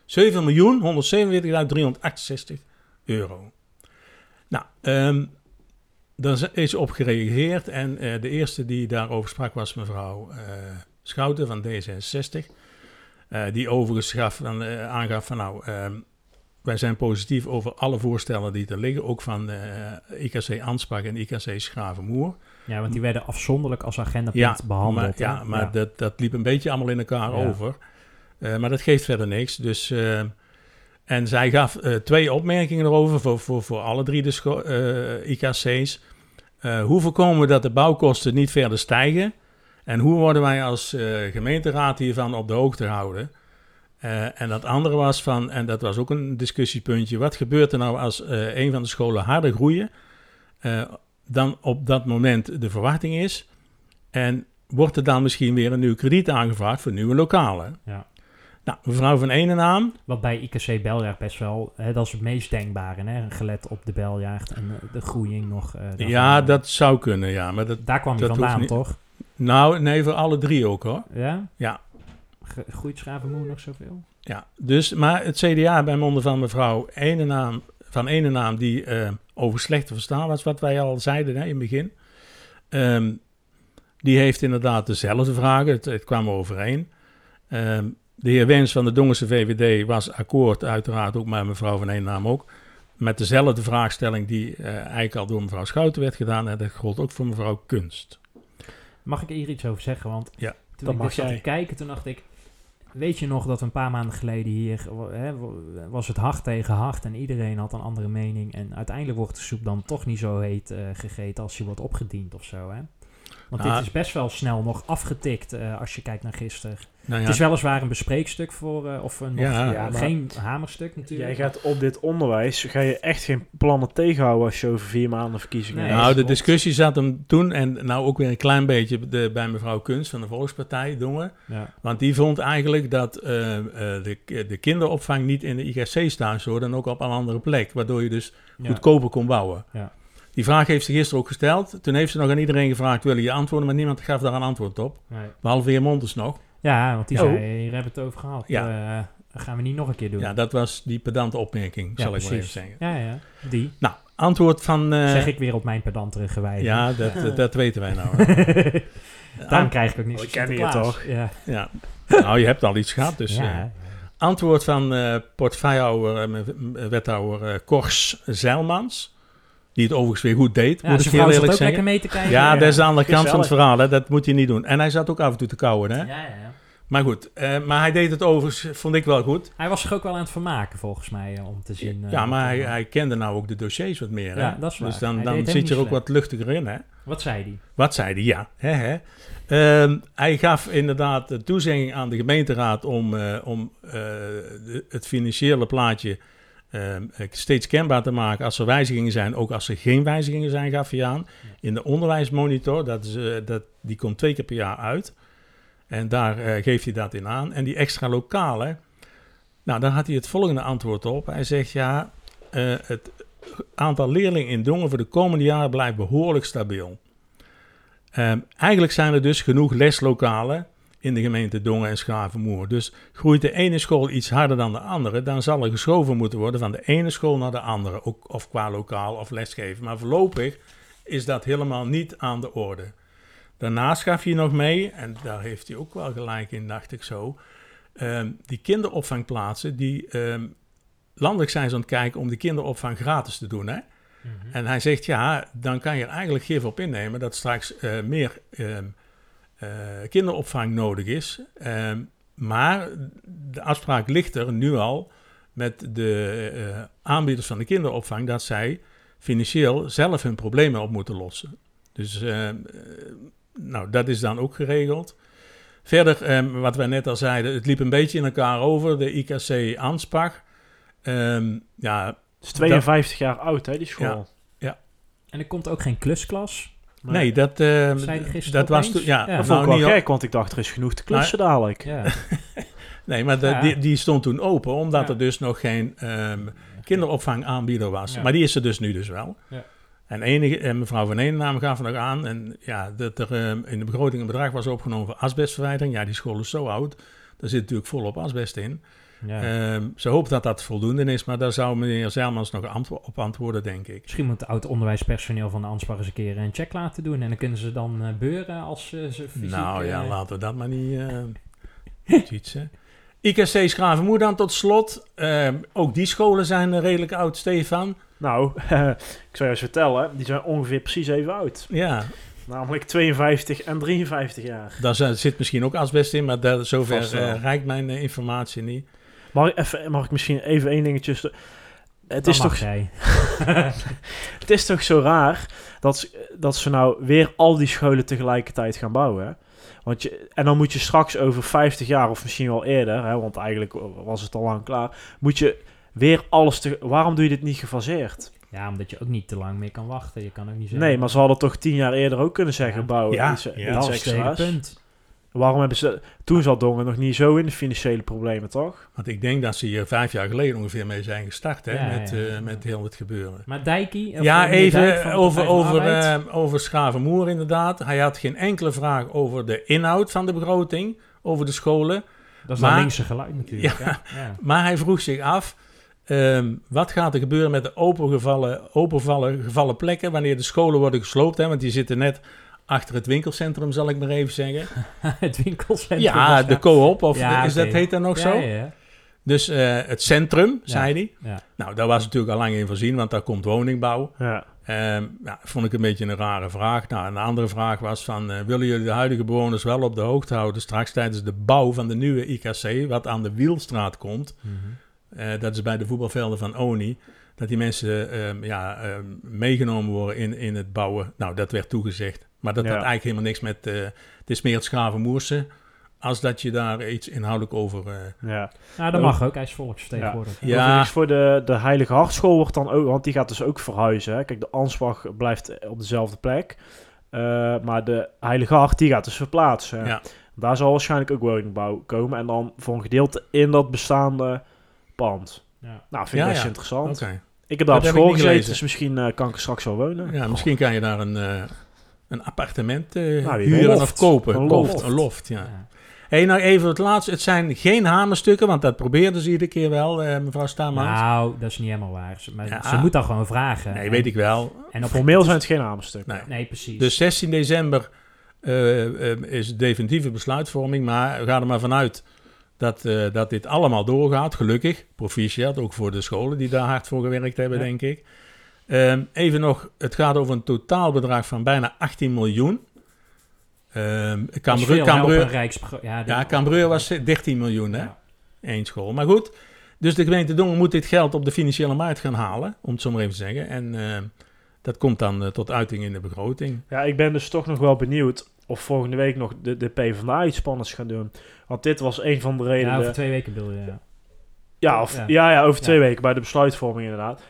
7.147.368 euro. Nou, ehm daar is op gereageerd en eh, de eerste die daarover sprak was mevrouw eh, Schouten van D66. Eh, die overigens gaf, eh, aangaf van nou, ehm, wij zijn positief over alle voorstellen die er liggen, ook van IKC Ansbach en IKC Schravenmoer. Ja, want die werden afzonderlijk als agendapunt behandeld. Maar, ja, maar Ja. Dat, dat liep een beetje allemaal in elkaar Ja. over. Maar dat geeft verder niks. Dus, en zij gaf eh, twee opmerkingen erover voor, voor, voor alle drie de scho- eh, IKC's. Eh, hoe voorkomen we dat de bouwkosten niet verder stijgen? En hoe worden wij als gemeenteraad hiervan op de hoogte gehouden? Eh, en dat andere was van, en dat was ook een discussiepuntje, wat gebeurt er nou als een van de scholen harder groeien dan op dat moment de verwachting is? En wordt er dan misschien weer een nieuw krediet aangevraagd voor nieuwe lokalen? Ja. Nou, mevrouw van Enenaam, Wat bij IKC Beljaard best wel, hè, dat is het meest denkbare, hè, gelet op de Beljaard en eh, de groeiing nog. eh, ja, dat zou kunnen, ja. Maar dat, Daar kwam je vandaan, niet- toch? Nou, nee, voor alle drie ook hoor. Ja? Ja. Ge- Groeit Schravenmoer nog zoveel? Ja, dus, maar het CDA bij monden van mevrouw Enenaam, van Enenaam, die eh, over slecht te verstaan was, wat wij al zeiden hè, in het begin. Ehm, die heeft inderdaad dezelfde vragen, het, het kwam overeen. Ehm, de heer Wens van de Dongense VVD was akkoord, uiteraard ook met mevrouw van Enenaam ook, met dezelfde vraagstelling die eh, eigenlijk al door mevrouw Schouten werd gedaan. En dat gold ook voor mevrouw Kunst. Mag ik hier iets over zeggen? Want Ja, toen dat ik mag dit zat te kijken, toen dacht ik... Weet je nog dat een paar maanden geleden hier hè, was het hard tegen hard en iedereen had een andere mening. En uiteindelijk wordt de soep dan toch niet zo heet eh, gegeten als die wordt opgediend of zo. Hè? Want Nou, dit is best wel snel nog afgetikt eh, als je kijkt naar gisteren. Nou ja. Het is weliswaar een bespreekstuk voor, eh, of een, nog, Ja, ja, maar- geen hamerstuk natuurlijk. Jij gaat op dit onderwijs, ga je echt geen plannen tegenhouden als je over vier maanden verkiezingen Nee. hebt. nou, de discussie zat hem toen en nou ook weer een klein beetje de, bij mevrouw Kunst van de Volkspartij, Dongen. Ja. Want die vond eigenlijk dat eh, eh, de, de kinderopvang niet in de IGC-stage hoorde en ook op een andere plek. Waardoor je dus Ja. goedkoper kon bouwen. Ja. Die vraag heeft ze gisteren ook gesteld. Toen heeft ze nog aan iedereen gevraagd, willen je antwoorden? Maar niemand gaf daar een antwoord op. Nee. Behalve heer Montes nog. Ja, want die Oh. zei, hier hebben we het over gehad. Ja. Eh, dat gaan we niet nog een keer doen. Ja, dat was die pedante opmerking, Ja, zal ik maar even zeggen. Ja, ja, die. Nou, antwoord van... eh, zeg ik weer op mijn pedantere gewijze. Ja, dat, dat, dat weten wij nou. Daarom krijg ik ook niet Oh, zo ik ken je toch? Ja. Ja. Nou, je hebt al iets gehad, dus... Ja, eh. Antwoord van eh portefeuillehouder, eh, wethouder eh, Kors Zeilmans. Die het overigens weer goed deed, Ja, moet ik heel eerlijk ook zeggen. lekker mee te kijken. Ja, Ja, dat is de andere kant van het verhaal. Hè. Dat moet hij niet doen. En hij zat ook af en toe te kauwen. Hè? Ja, ja, ja. Maar goed, eh, maar hij deed het overigens, vond ik wel goed. Hij was zich ook wel aan het vermaken, volgens mij, eh, om te zien. eh, ja, maar hij, hij kende nou ook de dossiers wat meer. Hè? Ja, dat is waar. Dus dan, dan zit je er ook wat luchtiger in. Hè? Wat zei hij? Wat zei hij? Ja. Hè, hè. Ehm, hij gaf inderdaad de toezegging aan de gemeenteraad om, eh, om eh, de- het financiële plaatje steeds kenbaar te maken als er wijzigingen zijn, ook als er geen wijzigingen zijn, gaf hij aan. In de onderwijsmonitor, dat is, eh, dat, die komt twee keer per jaar uit. En daar eh, geeft hij dat in aan. En die extra lokale, nou, daar had hij het volgende antwoord op. Hij zegt ja, eh, het aantal leerlingen in Dongen voor de komende jaren blijft behoorlijk stabiel. Ehm, eigenlijk zijn er dus genoeg leslokalen in de gemeente Dongen en Schavenmoer. Dus groeit de ene school iets harder dan de andere, dan zal er geschoven moeten worden van de ene school naar de andere, ook, of qua lokaal of lesgeven. Maar voorlopig is dat helemaal niet aan de orde. Daarnaast gaf je nog mee, en daar heeft hij ook wel gelijk in, dacht ik zo, ehm, die kinderopvangplaatsen, die ehm, landelijk zijn ze aan het kijken om de kinderopvang gratis te doen. Hè? Mhm. En hij zegt, ja, dan kan je er eigenlijk gif op innemen dat straks eh, meer ehm, eh, kinderopvang nodig is. Ehm, maar de afspraak ligt er nu al met de eh, aanbieders van de kinderopvang dat zij financieel zelf hun problemen op moeten lossen. Dus ehm, eh, nou, dat is dan ook geregeld. Verder, ehm, wat wij net al zeiden, het liep een beetje in elkaar over, de IKC Aanspach. Ehm, ja, Het is 52 jaar oud, hè, die school. Ja, ja. En er komt ook geen klusklas. Nee, dat, gisteren dat was toen. Ja, Ja. Dat nou, vond ik wel gek, want ik dacht, er is genoeg te klussen dadelijk. Ja. Nee, maar de- Ja. die, die stond toen open, omdat Ja. er dus nog geen ehm, kinderopvangaanbieder was. Ja. Maar die is er dus nu dus wel. Ja. En enige, en mevrouw Van Eenennaam gaf nog aan, en ja, dat er ehm, in de begroting een bedrag was opgenomen voor asbestverwijdering. Ja, die school is zo oud, daar zit natuurlijk volop asbest in. Ja. Ehm, ze hoopt dat dat voldoende is, maar daar zou meneer Zelmans nog antwo- op antwoorden, denk ik. Misschien moet het oud onderwijspersoneel van de Anspar eens een keer een check laten doen. En dan kunnen ze dan eh, beuren als eh, ze fysiek... Nou ja, eh, laten we dat maar niet eh fietsen. IKC Schravenmoer dan tot slot. Ehm, ook die scholen zijn redelijk oud, Stefan. Nou, ik zou je eens vertellen, die zijn ongeveer precies even oud. Ja, Namelijk 52 en 53 jaar. daar zi- zit misschien ook asbest in, maar daar, zover reikt mijn informatie niet. Mag ik, even, mag ik misschien even één dingetje... Het dan is, mag toch, jij. het is toch zo raar dat, ze- dat ze nou weer al die scholen tegelijkertijd gaan bouwen. hè? Want je, en dan moet je straks over 50 jaar, of misschien wel eerder, hè, want eigenlijk was het al lang klaar, moet je weer alles te. Waarom doe je dit niet gefaseerd? Ja, omdat je ook niet te lang meer kan wachten. Je kan ook niet zeggen... Nee, maar ze hadden toch tien jaar eerder ook kunnen zeggen: Ja. bouwen Ja, iets, ja, iets dat is het hele extra's. punt. Waarom hebben ze. Toen zat Dongen nog niet zo in de financiële problemen, toch? Want ik denk dat ze hier vijf jaar geleden ongeveer mee zijn gestart, hè, Ja, met, ja, eh, met heel het gebeuren. Maar Dijkie... Ja, eh, even over, over, eh, over Schravenmoer inderdaad. Hij had geen enkele vraag over de inhoud van de begroting, over de scholen. dat is maar- linkse geluid natuurlijk. Ja. Maar hij vroeg zich af, ehm, wat gaat er gebeuren met de opengevallen, openvallen gevallen plekken wanneer de scholen worden gesloopt? Hè? Want die zitten net achter het winkelcentrum, zal ik maar even zeggen. het winkelcentrum. Ja, de co-op, of Ja, is dat, heet dat nog Ja, zo? ja, ja. Dus eh, het centrum, Ja. zei hij. Ja. Nou, daar was natuurlijk al lang in voorzien, want daar komt woningbouw. Ja. Ehm ja, vond ik een beetje een rare vraag. Nou, een andere vraag was van, eh, willen jullie de huidige bewoners wel op de hoogte houden straks tijdens de bouw van de nieuwe IKC, wat aan de Wielstraat komt? Mhm. Eh, dat is bij de voetbalvelden van Oni. Dat die mensen ehm, ja, ehm, meegenomen worden in, in het bouwen. Nou, dat werd toegezegd. Maar dat Ja. had eigenlijk helemaal niks met... eh, het is meer het Schavenmoerse... als dat je daar iets inhoudelijk over... eh, Ja. Nou, dat Oh. mag ook. Hij is volksvertegenwoordiger. Ja. Voor de, de Heilige Hartschool wordt dan ook, want die gaat dus ook verhuizen. Hè. Kijk, de Ansbach blijft op dezelfde plek. Eh, maar de Heilige Hart, die gaat dus verplaatsen. Ja. Daar zal waarschijnlijk ook woningbouw komen. En dan voor een gedeelte in dat bestaande pand. Ja. Nou, vind ik Ja, best ja. interessant. Oké. Ik heb daar op Dat ik school gezeten, dus misschien kan ik er straks wel wonen. Ja, misschien kan je daar een, eh, een appartement Nou, wie huren of kopen. Een Een loft. loft, een loft ja. Ja. hey, nou even het laatste. Het zijn geen hamerstukken, want dat probeerden ze iedere keer wel, eh, mevrouw Stamans. Nou, dat is niet helemaal waar. Ze- Maar Ja. ze moet dan gewoon vragen. nee, En- weet ik wel. En op Formeel zijn het geen hamerstukken. Nee. Nee, precies. Dus 16 december eh, eh, is definitieve besluitvorming, maar we gaan er maar vanuit dat, eh, dat dit allemaal doorgaat. Gelukkig, proficiat, ook voor de scholen die daar hard voor gewerkt hebben, Ja. denk ik. Ehm, even nog, het gaat over een totaalbedrag van bijna 18 miljoen. Ehm Dat is Cambreu, veel, hè, op Cambreu, een rijkspro- Ja, ja, dit- Cambreu was 13 miljoen, hè? Ja. Eén school. Maar goed, dus de gemeente Dongen moet dit geld op de financiële markt gaan halen, om het zo maar even te zeggen. En ehm, dat komt dan eh, tot uiting in de begroting. Ja, ik ben dus toch nog wel benieuwd of volgende week nog de, de PvdA iets spannends gaan doen. Want dit was een van de redenen... Ja, over twee weken bedoel je. Ja. Ja, of, Ja. ja. Ja, over twee Ja. weken bij de besluitvorming inderdaad.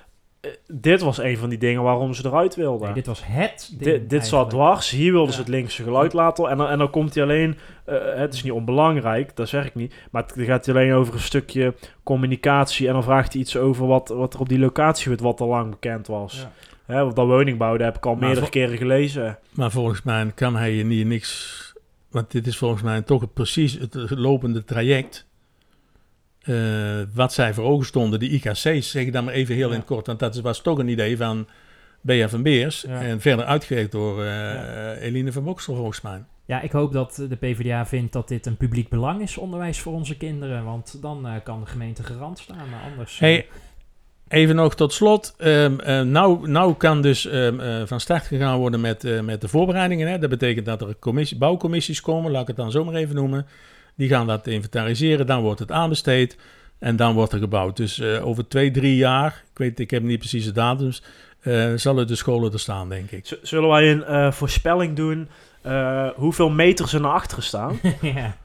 Eh, dit was een van die dingen waarom ze eruit wilden. Nee, dit was het ding dit, dit zat dwars. Hier wilden ze het linkse geluid laten. En dan, en dan komt hij alleen... eh, het is niet onbelangrijk, dat zeg ik niet. Maar het gaat hij alleen over een stukje communicatie. En dan vraagt hij iets over wat, wat er op die locatie wordt, wat al lang bekend was. Ja. Hè, want dat woningbouw, dat heb ik al Maar meerdere keren gelezen. Maar volgens mij kan hij hier niet niks want dit is volgens mij toch het, precies het lopende traject. Eh, wat zij voor ogen stonden, de IKC's, zeg ik dan maar even heel in het kort. Want dat was toch een idee van B.F. van Beers. Ja. En verder uitgewerkt door eh, Eline van Boksel volgens mij. Ja, ik hoop dat de PvdA vindt dat dit een publiek belang is, onderwijs voor onze kinderen. Want dan eh, kan de gemeente garant staan, maar anders... Hey, even nog tot slot. Eh, nou, nou kan dus ehm, eh, van start gegaan worden met, met de voorbereidingen. Hè. Dat betekent dat er commissie, bouwcommissies komen, laat ik het dan zo maar even noemen. Die gaan dat inventariseren, dan wordt het aanbesteed en dan wordt er gebouwd. Dus eh, over twee, drie jaar, ik weet, ik heb niet precies de datums, eh, zullen de scholen er staan, denk ik. Z- Zullen wij een eh, voorspelling doen eh, hoeveel meters er naar achteren staan? ja.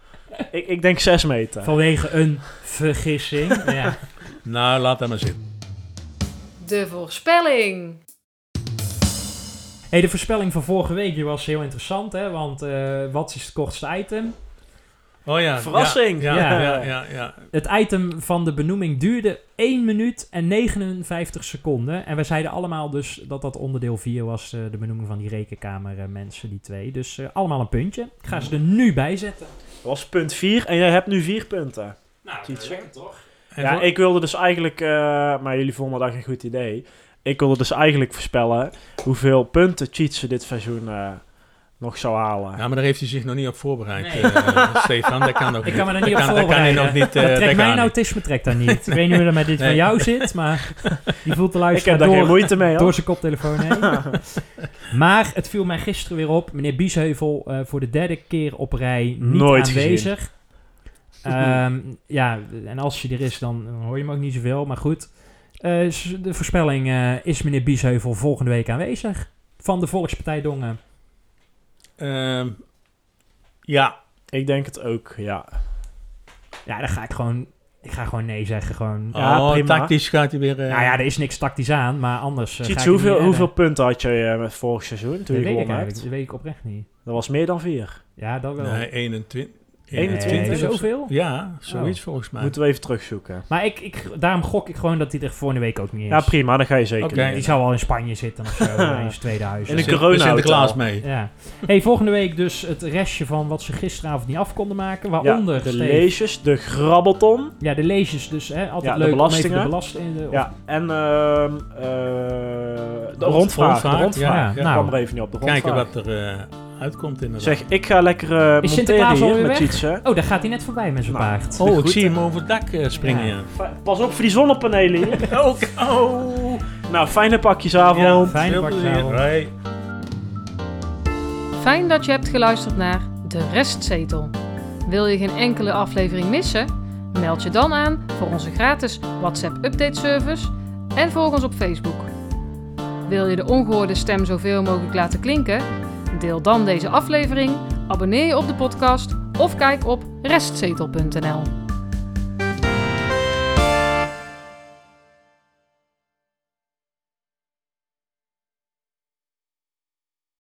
ik, ik denk 6 meter. Vanwege een vergissing. ja. Nou, laat dat maar zitten. De voorspelling. Hey, de voorspelling van vorige week die was heel interessant, hè? Want eh, wat is het kortste item? Oh ja, Verrassing. Ja, Ja. ja, ja, ja, ja. Het item van de benoeming duurde 1 minuut en 59 seconden. En we zeiden allemaal dus dat dat onderdeel 4 was, eh, de benoeming van die rekenkamer eh, mensen, die twee. Dus eh, allemaal een puntje. Ik ga ze er nu bij zetten. Dat was punt 4 en jij hebt nu 4 punten. Nou, Iets. lekker toch? En Ja, voor- ik wilde dus eigenlijk, eh, maar jullie vonden dat een goed idee. Ik wilde dus eigenlijk voorspellen hoeveel punten Cheatsen dit seizoen eh, nog zou halen. Ja, maar daar heeft hij zich nog niet op voorbereid, Nee. eh, Stefan. Dat kan ook Ik niet. kan me er Dat niet op kan- dat kan hij voorbereiden. nog niet. eh, dat trekt mijn niet. autisme trekt daar niet. Ik weet niet hoe dat met dit Nee. van jou zit, maar die voelt de ik luisteraar heb daar door, geen moeite mee hoor. door zijn koptelefoon heen. maar het viel mij gisteren weer op. Meneer Biesheuvel eh, voor de derde keer op rij niet Nooit aanwezig. Ehm, ja, en als je er is, dan hoor je hem ook niet zoveel. Maar goed, Eh, de voorspelling eh, is meneer Biesheuvel volgende week aanwezig. Van de Volkspartij Dongen. Ehm, ja, Ik denk het ook, ja. Ja, dan ga ik gewoon... Ik ga gewoon nee zeggen. Gewoon. Ja, oh, prima. tactisch gaat hij weer... eh, Nou ja, er is niks tactisch aan, maar anders. eh, hoeveel, niet hoeveel punten had je eh, met vorig seizoen toen Dat je weet ik gewonnen eigenlijk. hebt? Dat weet ik oprecht niet. Dat was meer dan 4. Ja, dat wel. Nee, 21. 21 Nee, zoveel? Ja, zoiets Oh. volgens mij. Moeten we even terugzoeken. Maar ik, ik, daarom gok ik gewoon dat hij er volgende week ook niet is. Ja, prima, dan ga je zeker. Doen. Die zou al in Spanje zitten of zo, in zijn tweede huis. In een Sint- corona Sinterklaas mee. Ja. Hey, volgende week dus het restje van wat ze gisteravond niet af konden maken. Ja, Waaronder de leesjes, de grabbelton. Ja, de leesjes dus. Hè, altijd Ja, de leuk belastingen. om even de belastingen... Ja, en ehm, eh, de Rond- rondvraag. rondvraag, De rondvraag. ja. Ik Nou. kwam er even niet op. De rondvraag. Kijken wat er eh, uitkomt inderdaad. Zeg, ik ga lekker eh Is monteren Sinterklaas hier met weg? Hè. Oh, daar gaat hij net voorbij met zijn Nou. paard. oh, ik goed, zie hem over het dak eh, springen. Ja. Ja. Pas op voor die zonnepanelen hier. Oh, oh. nou, fijne pakjesavond. Fijne Veel pakjesavond. Fijn dat je hebt geluisterd naar De Restzetel. Wil je geen enkele aflevering missen? Meld je dan aan voor onze gratis WhatsApp update service en volg ons op Facebook. Wil je de ongehoorde stem zoveel mogelijk laten klinken? Deel dan deze aflevering, abonneer je op de podcast of kijk op restzetel.nl.